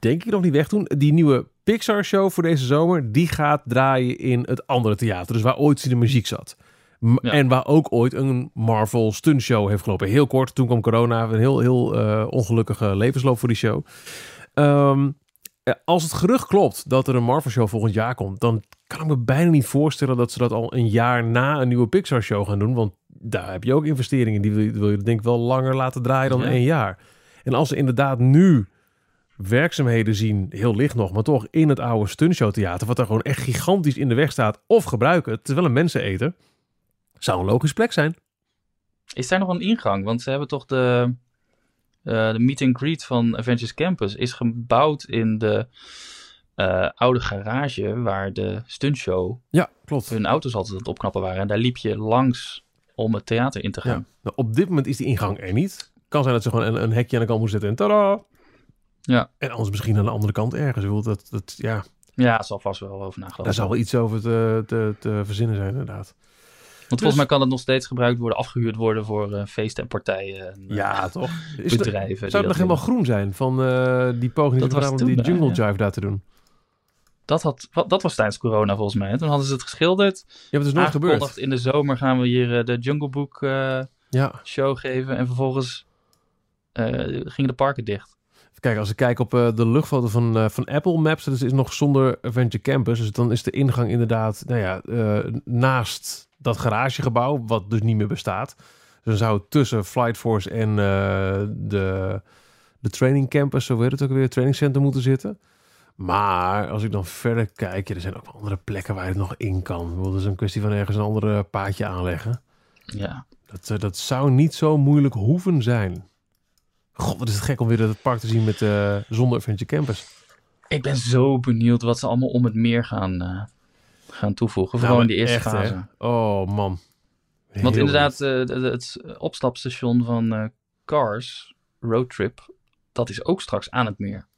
denk ik nog niet wegdoen. Die nieuwe Pixar-show voor deze zomer, die gaat draaien in het andere theater. Dus waar ooit de muziek zat. M ja. En waar ook ooit een Marvel stuntshow heeft gelopen. Heel kort, toen kwam corona. Een heel, heel uh, ongelukkige levensloop voor die show. Um, als het gerucht klopt dat er een Marvel-show volgend jaar komt... dan kan ik me bijna niet voorstellen dat ze dat al een jaar na een nieuwe Pixar-show gaan doen. Want daar heb je ook investeringen. Die wil je, wil je denk ik wel langer laten draaien dan ja. één jaar. En als ze inderdaad nu werkzaamheden zien, heel licht nog, maar toch in het oude stuntshow theater, wat er gewoon echt gigantisch in de weg staat, of gebruiken, het is wel een menseneter, zou een logische plek zijn. Is daar nog een ingang? Want ze hebben toch de, uh, de meet and greet van Avengers Campus is gebouwd in de uh, oude garage waar de stuntshow ja, klopt. hun auto's altijd aan het opknappen waren. En daar liep je langs om het theater in te gaan. Ja. Nou, op dit moment is die ingang er niet. Kan zijn dat ze gewoon een, een hekje aan de kant moeten zetten en tada! Ja. En anders misschien aan de andere kant ergens. Ik dat, dat, ja. Ja, er zal vast wel over nagedacht Daar zal wel iets over te, te, te verzinnen zijn, inderdaad. Want volgens mij kan het nog steeds gebruikt worden, afgehuurd worden voor eh, feesten en partijen. En, eh, Ja, toch? Is het, zou het nog helemaal groen zijn van eh, die poging die die jungle jive daar te doen? Dat, had, dat was tijdens corona volgens mij. Toen hadden ze het geschilderd. Ja, maar het is nooit gebeurd. in de zomer gaan we hier eh, de Jungle Book eh, Ja. show geven. En vervolgens eh, gingen de parken dicht. Kijk, als ik kijk op de luchtfoto van, van Apple Maps, dat is nog zonder Adventure Campus. Dus dan is de ingang inderdaad, nou ja, naast dat garagegebouw, wat dus niet meer bestaat. Dus dan zou het tussen Flight Force en de, de training campus, zo heet het ook weer, training center moeten zitten. Maar als ik dan verder kijk, ja, er zijn ook andere plekken waar je het nog in kan. Het is een kwestie van ergens een ander paadje aanleggen. Ja. Dat, eh, dat zou niet zo moeilijk hoeven zijn. God, wat is het gek om weer het park te zien met eh, zonder Adventure Campus. Ik ben zo benieuwd wat ze allemaal om het meer gaan, eh, gaan toevoegen. Nou, Vooral in die eerste echt, hè? fase. Oh man. Want Heel inderdaad, eh, de- de- het opstapstation van eh, Cars, Roadtrip, dat is ook straks aan het meer.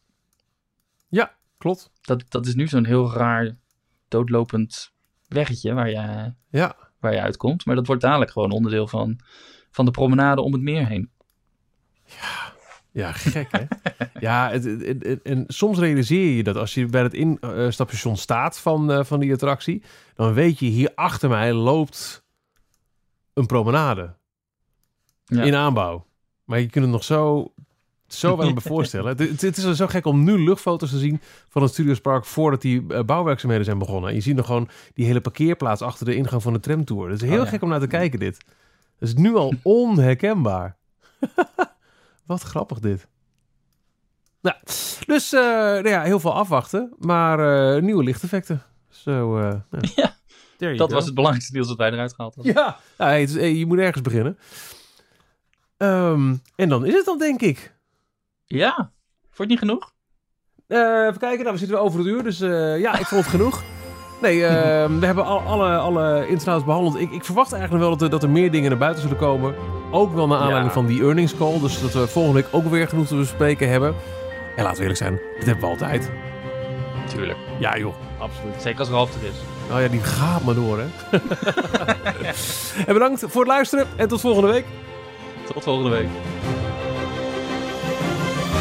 Ja, klopt. Dat, dat is nu zo'n heel raar, doodlopend weggetje waar je, Ja, waar je uitkomt. Maar dat wordt dadelijk gewoon onderdeel van, van de promenade om het meer heen. ja gek hè. ja, het, het- het- het- en soms realiseer je dat als je bij het instapstation staat van, eh, van die attractie, dan weet je, hier achter mij loopt een promenade Ja. in aanbouw. Maar je kunt het nog zo, zo weinig bij voorstellen. Het, het, het is zo gek om nu luchtfoto's te zien van het Studiospark voordat die eh, bouwwerkzaamheden zijn begonnen. En je ziet nog gewoon die hele parkeerplaats achter de ingang van de tramtour. Het is heel Oh, ja. gek om naar te kijken dit. Het is nu al onherkenbaar. Wat grappig dit. Nou, dus eh, nou ja, heel veel afwachten, maar eh, nieuwe lichteffecten. Zo, eh, nou, Ja, you Dat go. was het belangrijkste nieuws dat wij eruit gehaald hadden. Ja, ja is- je moet ergens beginnen. Ehm, en dan is het dan, denk ik. Ja, vond je het niet genoeg? Eh, even kijken, nou, we zitten weer over het uur, dus eh, ja, ik vond het genoeg. Nee, ehm, we hebben al, alle, alle interna's behandeld. Ik, ik verwacht eigenlijk wel dat er, dat er meer dingen naar buiten zullen komen. Ook wel naar aanleiding Ja. van die earnings call. Dus dat we volgende week ook weer genoeg te bespreken hebben. En laten we eerlijk zijn, dit hebben we altijd. Tuurlijk. Ja joh, absoluut. Zeker als er is. Nou ja, die gaat maar door hè. en bedankt voor het luisteren en tot volgende week. Tot volgende week.